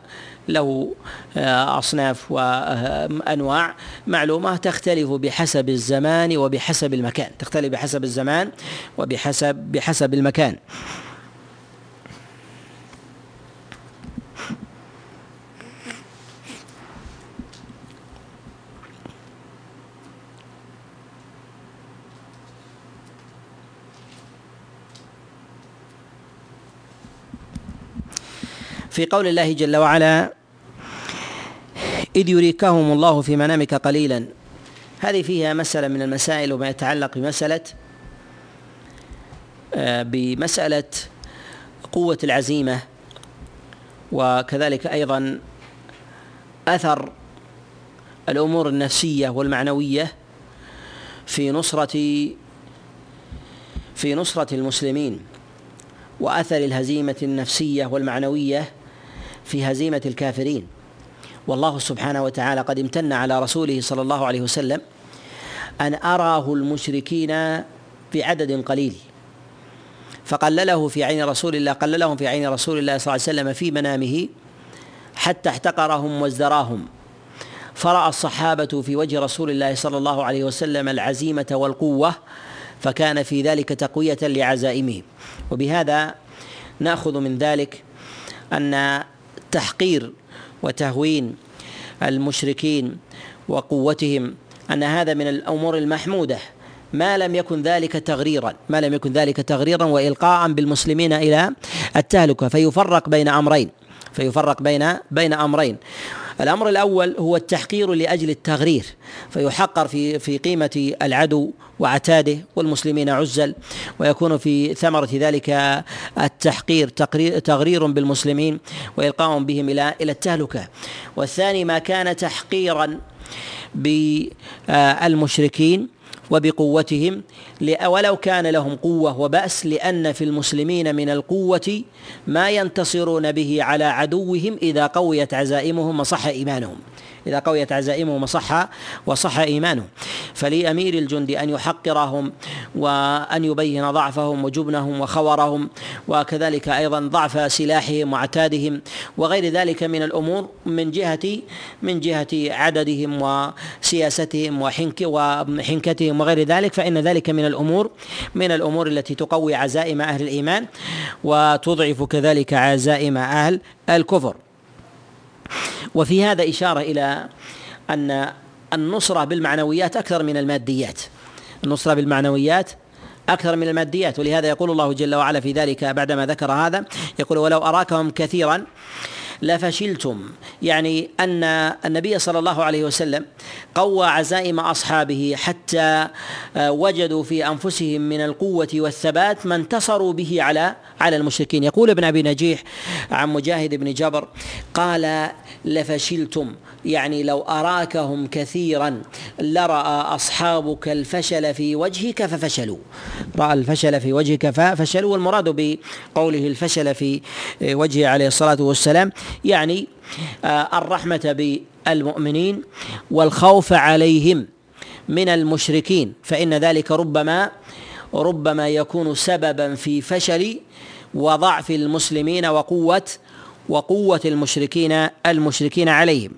له آه، أصناف وأنواع معلومة تختلف بحسب الزمان وبحسب المكان. تختلف بحسب الزمان وبحسب بحسب المكان. في قول الله جل وعلا إذ يريكهم الله في منامك قليلا. هذه فيها مسألة من المسائل وما يتعلق بمسألة آه، بمسألة قوة العزيمة وكذلك أيضا أثر الأمور النفسية والمعنوية في نصرة في نصرة المسلمين وأثر الهزيمة النفسية والمعنوية في هزيمة الكافرين. والله سبحانه وتعالى قد امتن على رسوله صلى الله عليه وسلم أن أراه المشركين بعدد قليل. فقلله في عين رسول الله قللهم في عين رسول الله صلى الله عليه وسلم في منامه حتى احتقرهم وازدراهم. فرأى الصحابة في وجه رسول الله صلى الله عليه وسلم العزيمة والقوة فكان في ذلك تقوية لعزائمه. وبهذا نأخذ من ذلك أن تحقير وتهوين المشركين وقوتهم أن هذا من الأمور المحمودة. ما لم يكن ذلك تغريرا ما لم يكن ذلك تغريرا والقاء بالمسلمين إلى التهلكة. فيفرق بين أمرين فيفرق بين بين أمرين. الأمر الأول هو التحقير لأجل التغرير فيحقر في في قيمة العدو وعتاده والمسلمين عزل ويكون في ثمرة ذلك التحقير تغرير بالمسلمين وإلقاء بهم إلى إلى التهلكة. والثاني ما كان تحقيرا بالمشركين وبقوتهم ولو كان لهم قوة وبأس لأن في المسلمين من القوة ما ينتصرون به على عدوهم إذا قويت عزائمهم وصح إيمانهم. إذا قويت عزائمهم وصح وصح إيمانهم. فلأمير الجند أن يحقرهم وأن يبين ضعفهم وجبنهم وخورهم وكذلك أيضا ضعف سلاحهم وعتادهم وغير ذلك من الأمور من جهة من جهة عددهم وسياستهم وحنك وحنكتهم وغير ذلك فإن ذلك من الأمور من الأمور التي تقوي عزائم أهل الإيمان وتضعف كذلك عزائم أهل الكفر. وفي هذا إشارة إلى أن النصرة بالمعنويات أكثر من الماديات. النصرة بالمعنويات أكثر من الماديات ولهذا يقول الله جل وعلا في ذلك بعدما ذكر هذا يقول ولو أراكهم كثيرا لفشلتم. يعني أن النبي صلى الله عليه وسلم قوى عزائم أصحابه حتى آه، وجدوا في أنفسهم من القوة والثبات ما انتصروا به على على المشركين. يقول ابن أبي نجيح عن مجاهد بن جبر قال لفشلتم. يعني لو أراكهم كثيرا لرأى أصحابك الفشل في وجهك ففشلوا. رأى الفشل في وجهك ففشلوا والمراد بقوله الفشل في وجهه عليه الصلاة والسلام يعني آه، الرحمة بالمؤمنين والخوف عليهم من المشركين فإن ذلك ربما ربما يكون سببا في فشل وضعف المسلمين وقوه وقوة المشركين المشركين عليهم.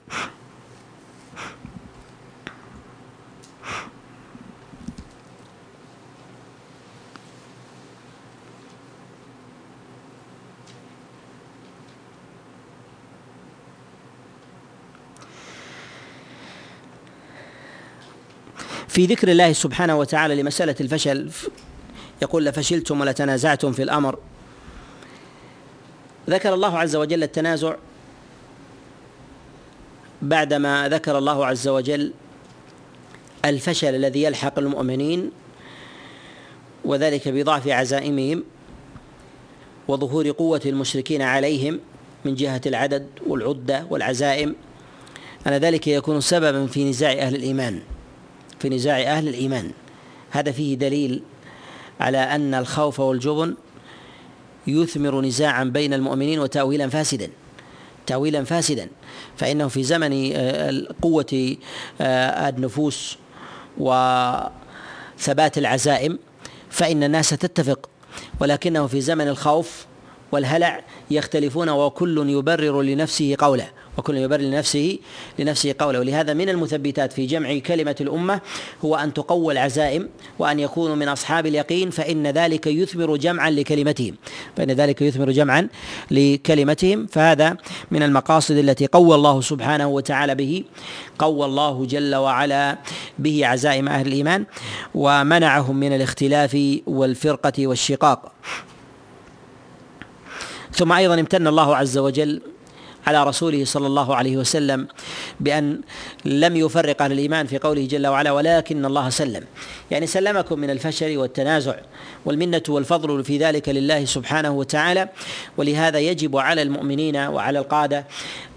في ذكر الله سبحانه وتعالى لمسألة الفشل يقول لفشلتم ولتنازعتم في الأمر. ذكر الله عز وجل التنازع بعدما ذكر الله عز وجل الفشل الذي يلحق المؤمنين وذلك بضعف عزائمهم وظهور قوة المشركين عليهم من جهة العدد والعدة والعزائم. أن ذلك يكون سببا في نزاع أهل الإيمان. في نزاع أهل الإيمان. هذا فيه دليل على أن الخوف والجبن يثمر نزاعا بين المؤمنين وتأويلا فاسدا. تأويلا فاسدا. فإنه في زمن آه، قوة آه، النفوس وثبات العزائم فإن الناس تتفق. ولكنه في زمن الخوف والهلع يختلفون وكل يبرر لنفسه قوله. وكل يبرر لنفسه لنفسه قوله. ولهذا من المثبتات في جمع كلمة الأمة هو أن تقوى العزائم وأن يكونوا من أصحاب اليقين فإن ذلك يثمر جمعا لكلمتهم. فإن ذلك يثمر جمعا لكلمتهم. فهذا من المقاصد التي قوى الله سبحانه وتعالى به قوى الله جل وعلا به عزائم أهل الإيمان ومنعهم من الاختلاف والفرقة والشقاق. ثم أيضا امتن الله عز وجل على رسوله صلى الله عليه وسلم بأن لم يفرق أهل الإيمان في قوله جل وعلا ولكن الله سلم. يعني سلمكم من الفشل والتنازع والمنة والفضل في ذلك لله سبحانه وتعالى ولهذا يجب على المؤمنين وعلى القادة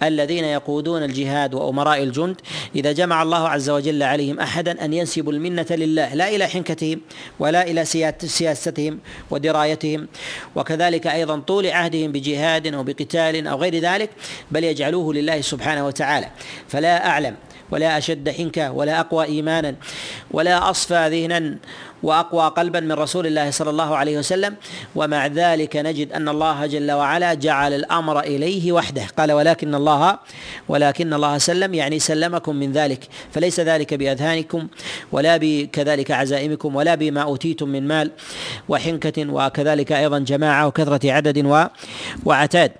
الذين يقودون الجهاد وأمراء الجند إذا جمع الله عز وجل عليهم أحدا أن ينسبوا المنة لله لا إلى حنكتهم ولا إلى سياستهم ودرايتهم وكذلك أيضا طول عهدهم بجهاد أو بقتال أو غير ذلك بل يجعلوه لله سبحانه وتعالى. فلا أعلم ولا أشد حنكة ولا أقوى إيمانا ولا أصفى ذهنا وأقوى قلبا من رسول الله صلى الله عليه وسلم. ومع ذلك نجد أن الله جل وعلا جعل الأمر إليه وحده. قال ولكن الله ولكن الله سلم يعني سلمكم من ذلك. فليس ذلك بأذهانكم ولا بكذلك عزائمكم ولا بما أوتيتم من مال وحنكة وكذلك أيضا جماعة وكثرة عدد وعتاد.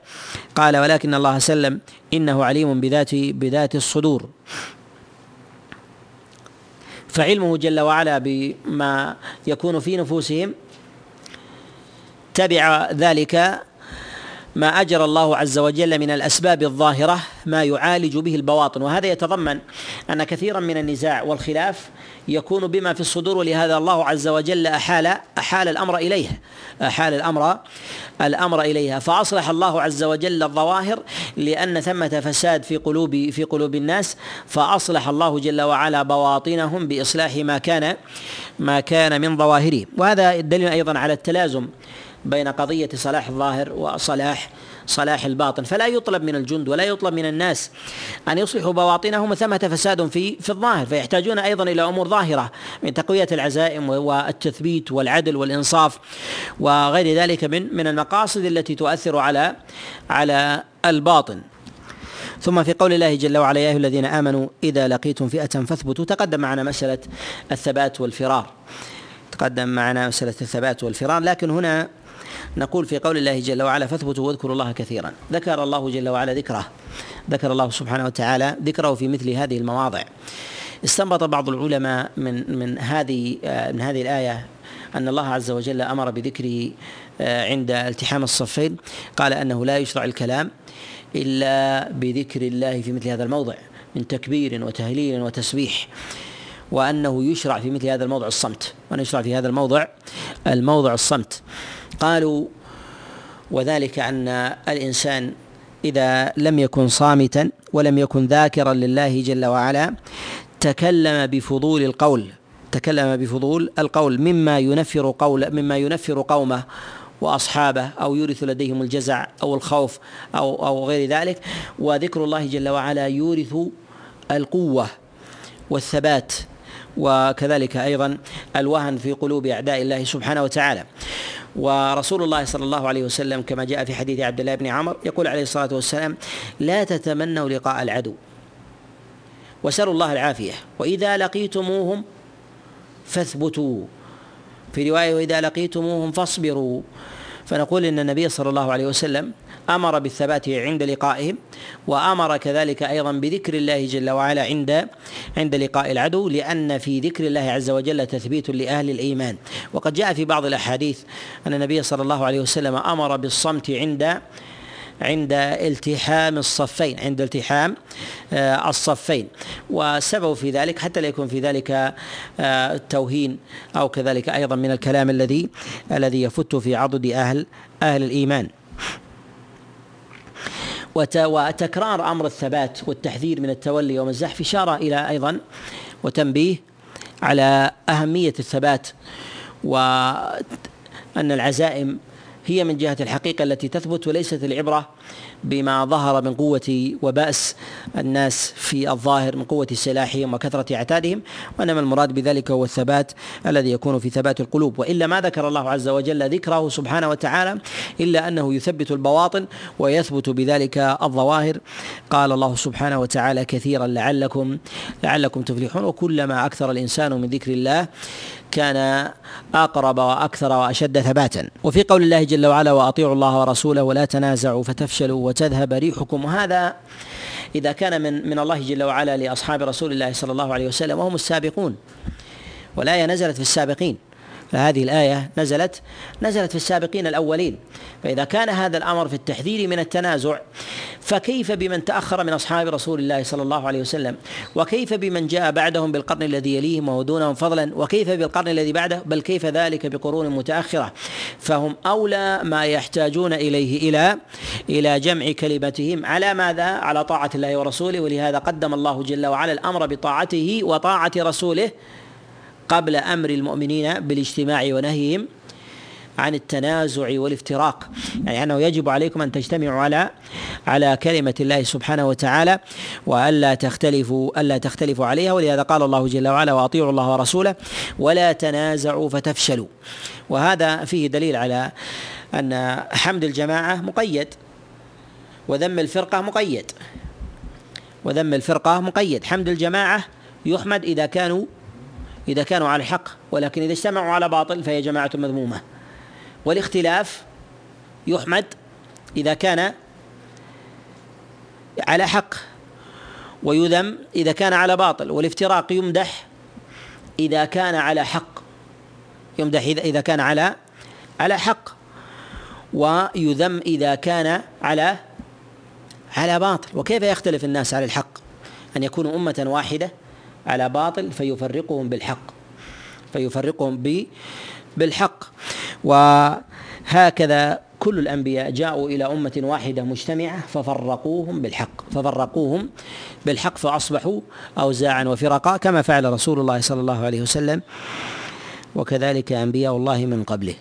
قال ولكن الله سلم إنه عليم بذات بذات الصدور. فعلمه جل وعلا بما يكون في نفوسهم تبع ذلك ما اجرى الله عز وجل من الأسباب الظاهرة ما يعالج به البواطن وهذا يتضمن أن كثيرا من النزاع والخلاف يكون بما في الصدور ولهذا الله عز وجل أحال أحال الأمر اليها أحال الأمر الأمر إليها. فأصلح الله عز وجل الظواهر لأن ثمة فساد في قلوب في قلوب الناس فأصلح الله جل وعلا بواطنهم بإصلاح ما كان ما كان من ظواهرهم وهذا دليل أيضا على التلازم بين قضية صلاح الظاهر وصلاح صلاح الباطن. فلا يطلب من الجند ولا يطلب من الناس أن يصلحوا بواطنهم ثمة فساد في في الظاهر. فيحتاجون أيضا إلى أمور ظاهرة من تقوية العزائم والتثبيت والعدل والإنصاف وغير ذلك من من المقاصد التي تؤثر على على الباطن. ثم في قول الله جل وعلا يا أيها الذين آمنوا إذا لقيتم فئة فاثبتوا. تقدم معنا مسألة الثبات والفرار. تقدم معنا مسألة الثبات والفرار لكن هنا نقول في قول الله جل وعلا فاثبتوا واذكروا الله كثيرا. ذكر الله جل وعلا ذكره. ذكر الله سبحانه وتعالى ذكره في مثل هذه المواضع. استنبط بعض العلماء من من هذه من هذه الآية أن الله عز وجل أمر بذكره آه، عند التحام الصفين. قال أنه لا يشرع الكلام إلا بذكر الله في مثل هذا الموضع من تكبير وتهليل وتسبيح وأنه يشرع في مثل هذا الموضع الصمت. وأن يشرع في هذا الموضع الموضع الصمت. قالوا وذلك أن الإنسان إذا لم يكن صامتا ولم يكن ذاكرا لله جل وعلا تكلم بفضول القول تكلم بفضول القول مما ينفر قول مما ينفر قومه وأصحابه أو يورث لديهم الجزع أو الخوف أو أو غير ذلك. وذكر الله جل وعلا يورث القوة والثبات وكذلك أيضا الوهن في قلوب أعداء الله سبحانه وتعالى. ورسول الله صلى الله عليه وسلم كما جاء في حديث عبد الله بن عمر يقول عليه الصلاة والسلام لا تتمنوا لقاء العدو وسلوا الله العافية وإذا لقيتموهم فاثبتوا. في رواية وإذا لقيتموهم فاصبروا. فنقول إن النبي صلى الله عليه وسلم أمر بالثبات عند لقائهم وأمر كذلك أيضا بذكر الله جل وعلا عند عند لقاء العدو لأن في ذكر الله عز وجل تثبيت لأهل الإيمان. وقد جاء في بعض الأحاديث أن النبي صلى الله عليه وسلم أمر بالصمت عند عند التحام الصفين عند التحام آه، الصفين. والسبب في ذلك حتى لا يكون في ذلك آه، توهين أو كذلك أيضا من الكلام الذي الذي يفت في عضد أهل أهل الإيمان. وتكرار أمر الثبات والتحذير من التولي يوم الزحف إشارة إلى أيضا وتنبيه على أهمية الثبات وأن العزائم هي من جهة الحقيقة التي تثبت وليست العبرة بما ظهر من قوة وبأس الناس في الظاهر من قوة سلاحهم وكثرة عتادهم وإنما المراد بذلك هو الثبات الذي يكون في ثبات القلوب. وإلا ما ذكر الله عز وجل ذكره سبحانه وتعالى إلا أنه يثبت البواطن ويثبت بذلك الظواهر. قال الله سبحانه وتعالى كثيرا لعلكم لعلكم تفلحون. وكلما أكثر الإنسان من ذكر الله كان أقرب وأكثر وأشد ثباتا. وفي قول الله جل وعلا وأطيعوا الله ورسوله ولا تنازعوا فتفشلوا وتذهب ريحكم. وهذا إذا كان من من الله جل وعلا لأصحاب رسول الله صلى الله عليه وسلم وهم السابقون والايه نزلت في السابقين. فهذه الآية نزلت نزلت في السابقين الأولين. فإذا كان هذا الأمر في التحذير من التنازع فكيف بمن تأخر من أصحاب رسول الله صلى الله عليه وسلم؟ وكيف بمن جاء بعدهم بالقرن الذي يليهم ودونهم فضلا؟ وكيف بالقرن الذي بعده؟ بل كيف ذلك بقرون متأخرة؟ فهم أولى ما يحتاجون إليه إلى إلى جمع كلمتهم على ماذا؟ على طاعة الله ورسوله ولهذا قدم الله جل وعلا الأمر بطاعته وطاعة رسوله قبل أمر المؤمنين بالاجتماع ونهيهم عن التنازع والافتراق. يعني أنه يجب عليكم أن تجتمعوا على على كلمة الله سبحانه وتعالى وألا تختلفوا ألا تختلفوا عليها. ولهذا قال الله جل وعلا وأطيعوا الله ورسوله ولا تنازعوا فتفشلوا. وهذا فيه دليل على أن حمد الجماعة مقيد وذم الفرقة مقيد وذم الفرقة مقيد. حمد الجماعة يحمد إذا كانوا إذا كانوا على الحق ولكن إذا اجتمعوا على باطل فهي جماعة مذمومة. والاختلاف يحمد إذا كان على حق ويذم إذا كان على باطل والافتراق يمدح إذا كان على حق. يمدح إذا كان على على حق ويذم إذا كان على على باطل. وكيف يختلف الناس على الحق؟ أن يكونوا أمة واحدة على باطل فيفرقهم بالحق. فيفرقهم بالحق. وهكذا كل الأنبياء جاءوا إلى أمة واحدة مجتمعة ففرقوهم بالحق. ففرقوهم بالحق فأصبحوا أوزاعا وفرقا كما فعل رسول الله صلى الله عليه وسلم. وكذلك أنبياء الله من قبله.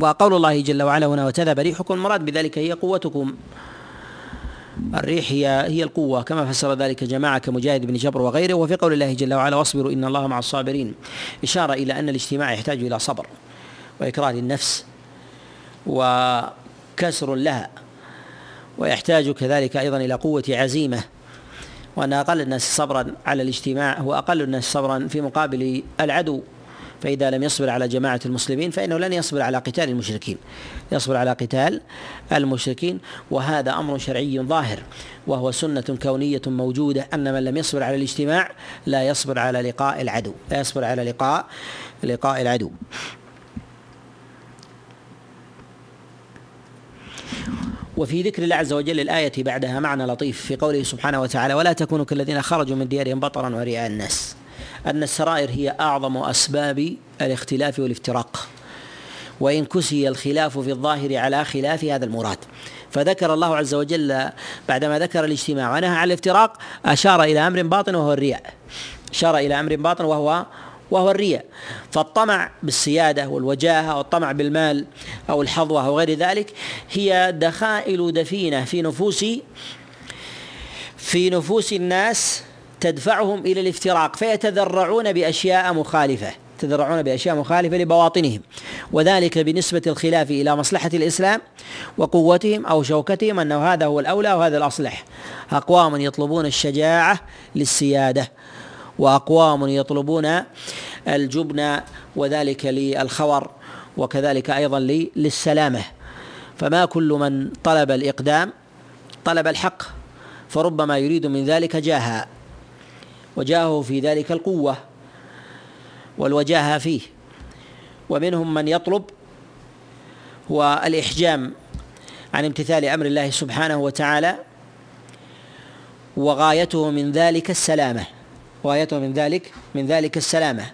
وقول الله جل وعلا هنا وتذهب ريحكم المراد بذلك هي قوتكم. الريح هي هي القوة كما فسر ذلك جماعة كمجاهد بن جبر وغيره. وفي قول الله جل وعلا واصبروا إن الله مع الصابرين. إشارة إلى أن الاجتماع يحتاج إلى صبر وإكراه للنفس وكسر لها ويحتاج كذلك أيضا إلى قوة عزيمة. وأن أقل الناس صبرا على الاجتماع هو أقل الناس صبرا في مقابل العدو. فإذا لم يصبر على جماعة المسلمين فإنه لن يصبر على قتال المشركين. يصبر على قتال المشركين وهذا أمر شرعي ظاهر وهو سنة كونية موجودة أن من لم يصبر على الاجتماع لا يصبر على لقاء العدو لا يصبر على لقاء لقاء العدو. وفي ذكر الله عز وجل الآية بعدها معنى لطيف في قوله سبحانه وتعالى ولا تكونوا كالذين خرجوا من ديارهم بطرا ورئاء الناس. أن السرائر هي أعظم أسباب الاختلاف والافتراق وإن كسي الخلاف في الظاهر على خلاف هذا المراد. فذكر الله عز وجل بعدما ذكر الاجتماع ونهى عن الافتراق أشار إلى أمر باطن وهو الرياء. أشار إلى أمر باطن وهو وهو الرياء. فالطمع بالسيادة والوجاهة والطمع بالمال أو الحظوة أو غير ذلك هي دخائل دفينة في نفوس في نفوس الناس تدفعهم إلى الافتراق فيتذرعون بأشياء مخالفة يتذرعون بأشياء مخالفة لبواطنهم وذلك بنسبة الخلاف إلى مصلحة الإسلام وقوتهم أو شوكتهم أنه هذا هو الأولى وهذا الأصلح. أقوام يطلبون الشجاعة للسيادة وأقوام يطلبون الجبن وذلك للخور وكذلك أيضا للسلامة. فما كل من طلب الإقدام طلب الحق فربما يريد من ذلك جاها. وجاهه في ذلك القوة والوجاهة فيه. ومنهم من يطلب هو الإحجام عن امتثال أمر الله سبحانه وتعالى وغايته من ذلك السلامة. غايته من ذلك من ذلك السلامة.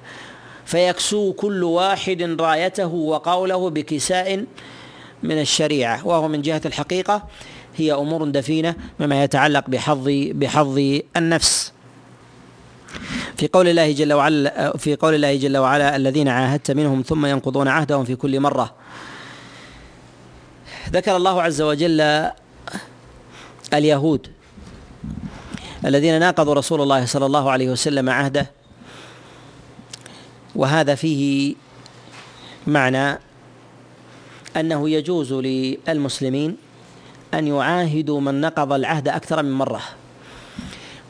فيكسو كل واحد رايته وقوله بكساء من الشريعة. وهو من جهة الحقيقة هي أمور دفينة مما يتعلق بحظ بحظ النفس. في قول الله جل وعلا في قول الله جل وعلا الذين عاهدت منهم ثم ينقضون عهدهم في كل مرة. ذكر الله عز وجل اليهود الذين ناقضوا رسول الله صلى الله عليه وسلم عهده. وهذا فيه معنى أنه يجوز للمسلمين أن يعاهدوا من نقض العهد أكثر من مرة.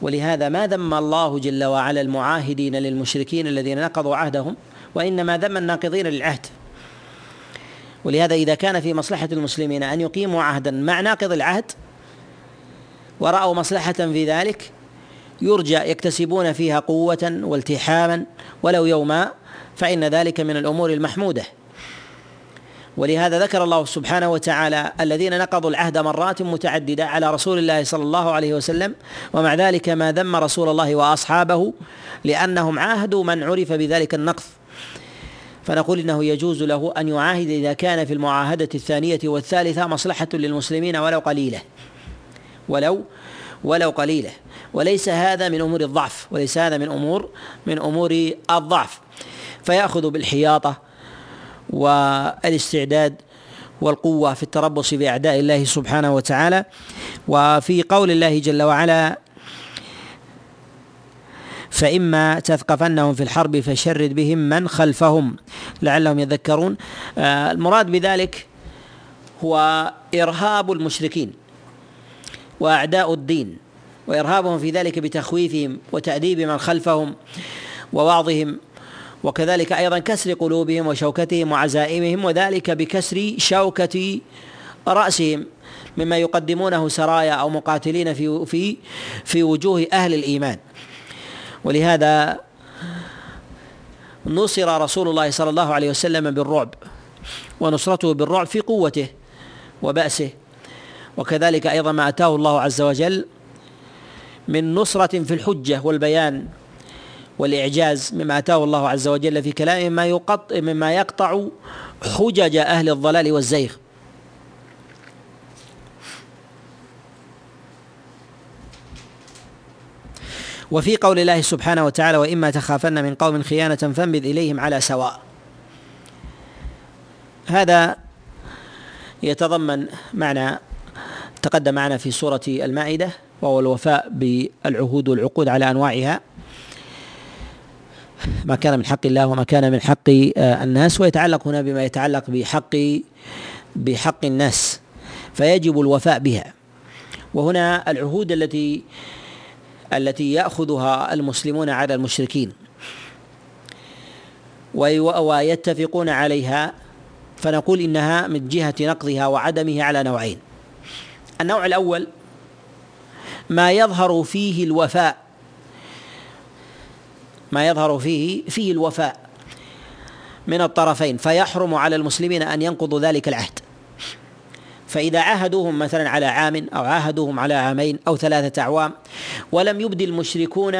ولهذا ما ذم الله جل وعلا المعاهدين للمشركين الذين نقضوا عهدهم وإنما ذم الناقضين للعهد. ولهذا إذا كان في مصلحة المسلمين أن يقيموا عهدا مع ناقض العهد ورأوا مصلحة في ذلك يرجى يكتسبون فيها قوة والتحاما ولو يوما فإن ذلك من الأمور المحمودة. ولهذا ذكر الله سبحانه وتعالى الذين نقضوا العهد مرات متعددة على رسول الله صلى الله عليه وسلم ومع ذلك ما ذم رسول الله وأصحابه لأنهم عاهدوا من عرف بذلك النقض. فنقول إنه يجوز له أن يعاهد إذا كان في المعاهدة الثانية والثالثة مصلحة للمسلمين ولو قليلة. ولو ولو قليلة. وليس هذا من أمور الضعف وليس هذا من أمور من أمور الضعف. فيأخذ بالحياطة والاستعداد والقوة في التربص بأعداء الله سبحانه وتعالى. وفي قول الله جل وعلا فإما تثقفنهم في الحرب فشرد بهم من خلفهم لعلهم يذكرون. آه، المراد بذلك هو إرهاب المشركين وأعداء الدين وإرهابهم في ذلك بتخويفهم وتأديب من خلفهم ووعظهم. وكذلك أيضا كسر قلوبهم وشوكتهم وعزائمهم وذلك بكسر شوكة رأسهم مما يقدمونه سرايا أو مقاتلين في في في وجوه أهل الإيمان. ولهذا نصر رسول الله صلى الله عليه وسلم بالرعب ونصرته بالرعب في قوته وبأسه. وكذلك أيضا ما أتاه الله عز وجل من نصرة في الحجة والبيان. والإعجاز مما أتاه الله عز وجل في كلامه مما يقطع مما يقطع حجج أهل الضلال والزيغ. وفي قول الله سبحانه وتعالى وإما تخافن من قوم خيانة فانبذ إليهم على سواء. هذا يتضمن معنى تقدم معنا في سورة المائدة وهو الوفاء بالعهود والعقود على أنواعها. ما كان من حق الله وما كان من حق آه، الناس ويتعلق هنا بما يتعلق بحق بحق الناس فيجب الوفاء بها. وهنا العهود التي التي يأخذها المسلمون على المشركين ويتفقون عليها فنقول إنها من جهة نقضها وعدمه على نوعين. النوع الأول ما يظهر فيه الوفاء ما يظهر فيه فيه الوفاء من الطرفين فيحرم على المسلمين أن ينقضوا ذلك العهد. فإذا عاهدوهم مثلا على عام أو عاهدوهم على عامين أو ثلاثة أعوام ولم يبدي المشركون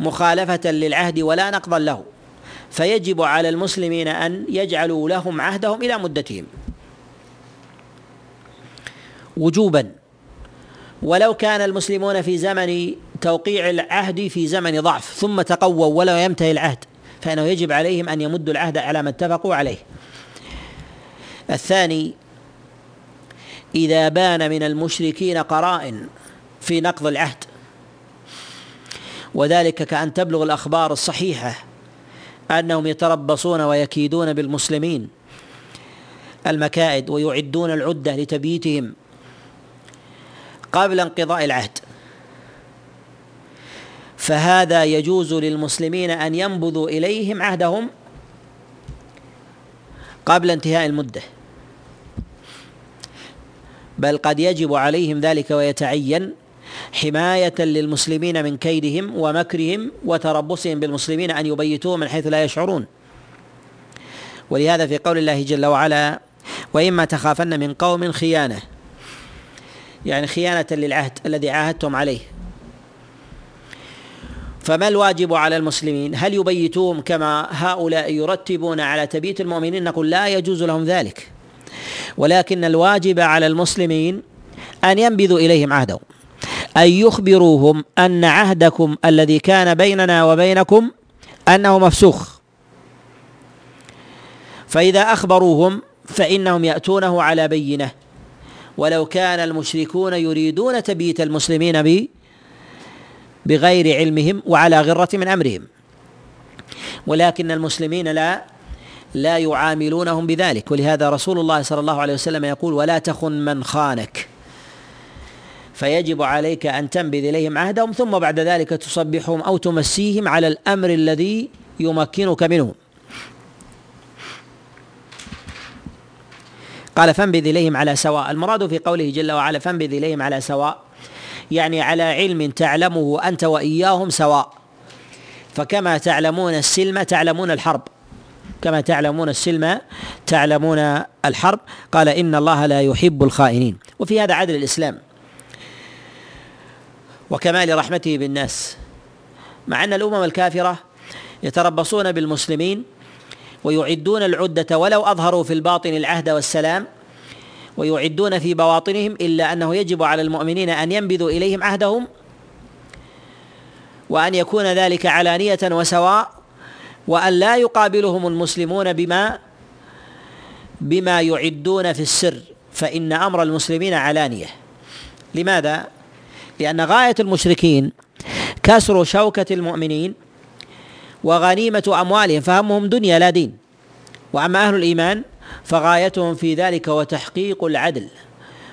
مخالفة للعهد ولا نقضا له فيجب على المسلمين أن يجعلوا لهم عهدهم إلى مدتهم. وجوبا ولو كان المسلمون في زمن توقيع العهد في زمن ضعف ثم تقووا ولو ينتهي العهد فإنه يجب عليهم أن يمدوا العهد على ما اتفقوا عليه. الثاني إذا بان من المشركين قرائن في نقض العهد وذلك كأن تبلغ الأخبار الصحيحة أنهم يتربصون ويكيدون بالمسلمين المكائد ويعدون العدة لتبييتهم قبل انقضاء العهد. فهذا يجوز للمسلمين أن ينبذوا إليهم عهدهم قبل انتهاء المدة. بل قد يجب عليهم ذلك ويتعين حماية للمسلمين من كيدهم ومكرهم وتربصهم بالمسلمين أن يبيتوهم من حيث لا يشعرون. ولهذا في قول الله جل وعلا وإما تخافن من قوم خيانة. يعني خيانة للعهد الذي عاهدتم عليه. فما الواجب على المسلمين؟ هل يبيتوهم كما هؤلاء يرتبون على تبييت المؤمنين؟ نقول لا يجوز لهم ذلك. ولكن الواجب على المسلمين أن ينبذوا إليهم عهدهم أن يخبروهم أن عهدكم الذي كان بيننا وبينكم أنه مفسوخ. فإذا أخبروهم فإنهم يأتونه على بينة. ولو كان المشركون يريدون تبييت المسلمين بغير علمهم وعلى غرة من أمرهم. ولكن المسلمين لا لا يعاملونهم بذلك. ولهذا رسول الله صلى الله عليه وسلم يقول ولا تخن من خانك. فيجب عليك أن تنبذ إليهم عهدهم ثم بعد ذلك تصبحهم أو تمسيهم على الأمر الذي يمكنك منه. قال فانبذ إليهم على سواء. المراد في قوله جل وعلا فانبذ إليهم على سواء يعني على علم تعلمه أنت وإياهم سواء. فكما تعلمون السلم تعلمون الحرب. كما تعلمون السلم تعلمون الحرب. قال إن الله لا يحب الخائنين. وفي هذا عدل الإسلام. وكمال رحمته بالناس. مع أن الأمم الكافرة يتربصون بالمسلمين ويعدون العدة ولو أظهروا في الباطن العهد والسلام ويعدون في بواطنهم إلا أنه يجب على المؤمنين أن ينبذوا إليهم عهدهم وأن يكون ذلك علانية وسواء وأن لا يقابلهم المسلمون بما بما يعدون في السر فإن أمر المسلمين علانية. لماذا؟ لأن غاية المشركين كسر شوكة المؤمنين وغنيمة أموالهم فهمهم دنيا لا دين. وأما أهل الإيمان فغايتهم في ذلك وتحقيق العدل.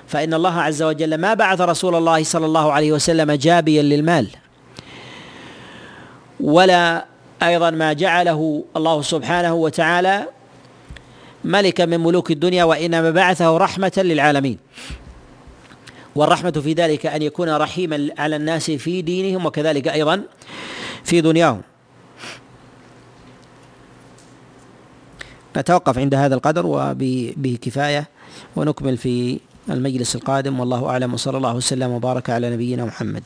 فإن الله عز وجل ما بعث رسول الله صلى الله عليه وسلم جابيا للمال ولا أيضا ما جعله الله سبحانه وتعالى ملكا من ملوك الدنيا وإنما بعثه رحمة للعالمين. والرحمة في ذلك أن يكون رحيما على الناس في دينهم وكذلك أيضا في دنياهم. نتوقف عند هذا القدر وبه كفايه ونكمل في المجلس القادم. والله أعلم. وصلى الله وسلم وبارك على نبينا محمد.